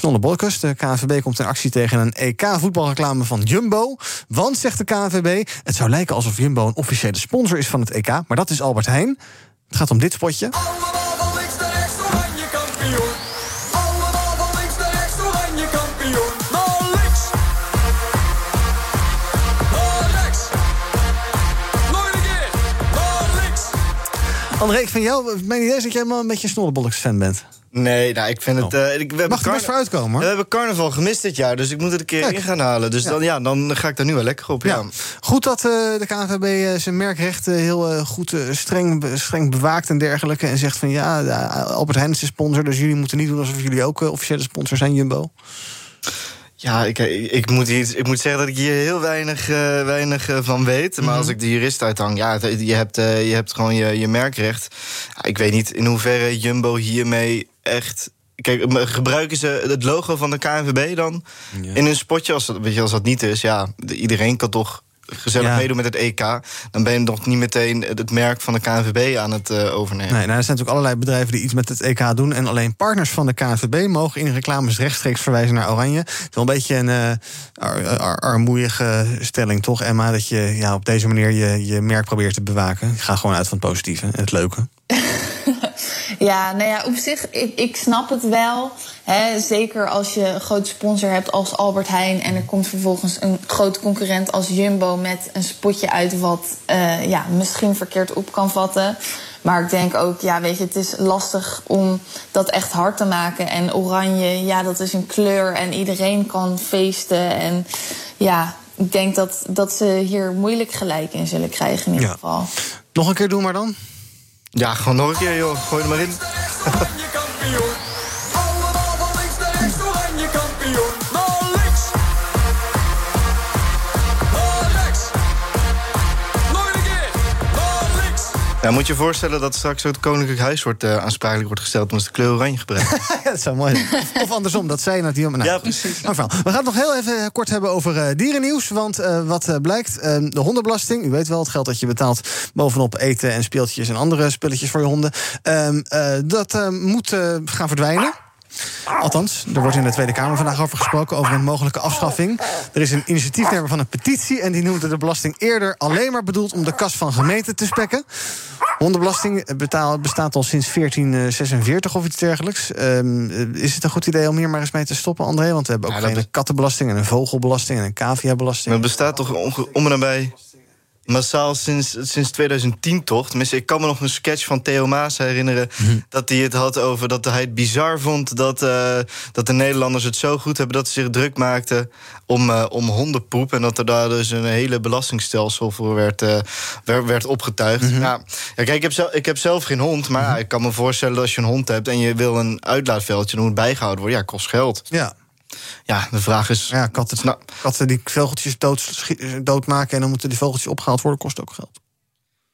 Snolle Bolkus. De KNVB komt in actie tegen een EK-voetbalreclame van Jumbo. Want, zegt de KNVB, het zou lijken alsof Jumbo een officiële sponsor is van het EK. Maar dat is Albert Heijn. Het gaat om dit spotje. André, ik van jou, mijn idee is dat jij helemaal een beetje een Snollebolleks-fan bent. Nee, nou, ik vind het... Uh, ik, we Mag er best voor uitkomen, hoor. We hebben carnaval gemist dit jaar, dus ik moet het een keer Kijk. in gaan halen. Dus ja. Dan, ja, dan ga ik daar nu wel lekker op, ja. ja. Goed dat uh, de KNVB uh, zijn merkrechten heel goed streng, streng bewaakt en dergelijke. En zegt van ja, Albert Heijn is de sponsor, dus jullie moeten niet doen alsof jullie ook officiële sponsor zijn, Jumbo. Ja, ik, ik, moet hier, ik moet zeggen dat ik hier heel weinig, uh, weinig uh, van weet. Maar mm -hmm. als ik de jurist uithang, ja, je hebt, uh, je hebt gewoon je, je merkrecht. Ik weet niet in hoeverre Jumbo hiermee echt... Kijk, gebruiken ze het logo van de KNVB dan ja. in een spotje? Als dat, weet je, als dat niet is, ja, iedereen kan toch gezellig ja. meedoen met het EK... dan ben je nog niet meteen het merk van de KNVB aan het uh, overnemen. Nee, nou, er zijn natuurlijk allerlei bedrijven die iets met het EK doen... en alleen partners van de KNVB mogen in reclames rechtstreeks verwijzen naar Oranje. Het is wel een beetje een uh, ar ar armoeige stelling, toch, Emma? Dat je ja, op deze manier je, je merk probeert te bewaken. Ik ga gewoon uit van het positieve en het leuke. Ja, nou ja, op zich, ik, ik snap het wel. Hè, zeker als je een grote sponsor hebt als Albert Heijn... en er komt vervolgens een grote concurrent als Jumbo... met een spotje uit wat uh, ja, misschien verkeerd op kan vatten. Maar ik denk ook, ja, weet je, het is lastig om dat echt hard te maken. En oranje, ja, dat is een kleur en iedereen kan feesten. En ja, ik denk dat, dat ze hier moeilijk gelijk in zullen krijgen in ieder Ja. geval. Nog een keer doen maar dan? Ja, gewoon nog een keer, joh. Gooi er maar in. Ja, moet je je voorstellen dat straks ook het Koninklijk Huis wordt, eh, aansprakelijk wordt gesteld... omdat ze de kleur oranje gebruiken. Dat zou mooi zijn. Of, andersom, dat zei je net hier. Nou, ja, precies. We gaan het nog heel even kort hebben over eh, dierennieuws. Want eh, wat eh, blijkt, eh, de hondenbelasting... u weet wel, het geld dat je betaalt bovenop eten en speeltjes... en andere spulletjes voor je honden... ehm, eh, dat eh, moet eh, gaan verdwijnen. Althans, er wordt in de Tweede Kamer vandaag over gesproken... over een mogelijke afschaffing. Er is een initiatiefnemer van een petitie... en die noemde de belasting eerder alleen maar bedoeld... om de kas van gemeenten te spekken. Hondenbelasting betaal- bestaat al sinds 1446 of iets dergelijks. Ehm, eh, is het een goed idee om hier maar eens mee te stoppen, André? Want we hebben ook een kattenbelasting en een vogelbelasting en een caviabelasting. Het bestaat toch onge- om en nabij massaal sinds, sinds 2010 toch? Tenminste, ik kan me nog een sketch van Theo Maas herinneren... dat hij het had over dat hij het bizar vond... dat, eh, dat de Nederlanders het zo goed hebben dat ze zich druk maakten... om, eh, om hondenpoep en dat er daar dus een hele belastingstelsel voor werd, eh, werd, werd opgetuigd. ja, ja, kijk, ik heb, zelf, ik heb zelf geen hond, maar ja, ik kan me voorstellen... dat als je een hond hebt en je wil een uitlaatveldje... dan moet het bijgehouden worden, ja, kost geld. Ja. Ja, de vraag is... Ja, katten, katten die vogeltjes dood, doodmaken... en dan moeten die vogeltjes opgehaald worden, kost ook geld.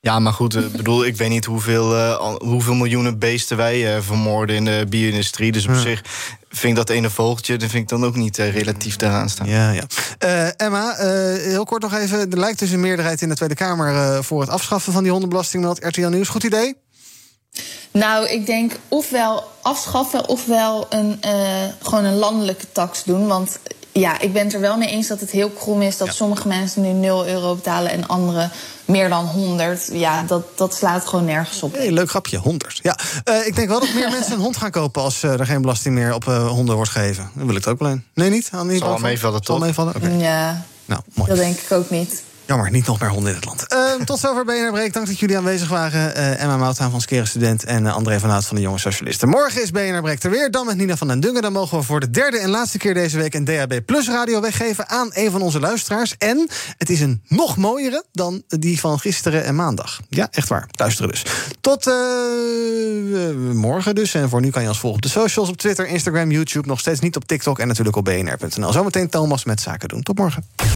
Ja, maar goed, ik bedoel, ik weet niet hoeveel, eh, hoeveel miljoenen beesten wij eh, vermoorden in de bio-industrie. Dus op Ja. zich vind ik dat ene vogeltje, dat vind ik dan ook niet eh, relatief daaraan staan. Ja, ja. Eh, Emma, eh, heel kort nog even. Er lijkt dus een meerderheid in de Tweede Kamer... eh, voor het afschaffen van die hondenbelasting, meldt RTL Nieuws. Goed idee? Nou, ik denk ofwel afschaffen ofwel een, eh, gewoon een landelijke tax doen. Want ja, ik ben het er wel mee eens dat het heel krom is dat sommige mensen nu 0 euro betalen en anderen meer dan 100. Ja, dat, dat slaat gewoon nergens op. Hey, leuk grapje, 100. Ja, eh, ik denk wel dat meer mensen een hond gaan kopen... als eh, er geen belasting meer op eh, honden wordt gegeven. Dan wil ik het ook wel een. Nee, niet? Annie, Zal wel meevallen, Zal toch? meevallen? Oké. Ja, Nou, mooi. dat denk ik ook niet. Jammer, niet nog meer honden in het land. Eh, tot zover BNR Breek. Dank dat jullie aanwezig waren. Eh, Emma Mouthaan van Skeren Student en eh, André van Hout van de Jonge Socialisten. Morgen is BNR Breek er weer. Dan met Nina van den Dungen. Dan mogen we voor de derde en laatste keer deze week... een DHB Plus radio weggeven aan een van onze luisteraars. En het is een nog mooiere dan die van gisteren en maandag. Ja, echt waar. Luisteren dus. Tot eh, morgen dus. En voor nu kan je ons volgen op de socials, op Twitter, Instagram, YouTube. Nog steeds niet op TikTok en natuurlijk op bnr.nl. Zometeen Thomas met Zaken doen. Tot morgen.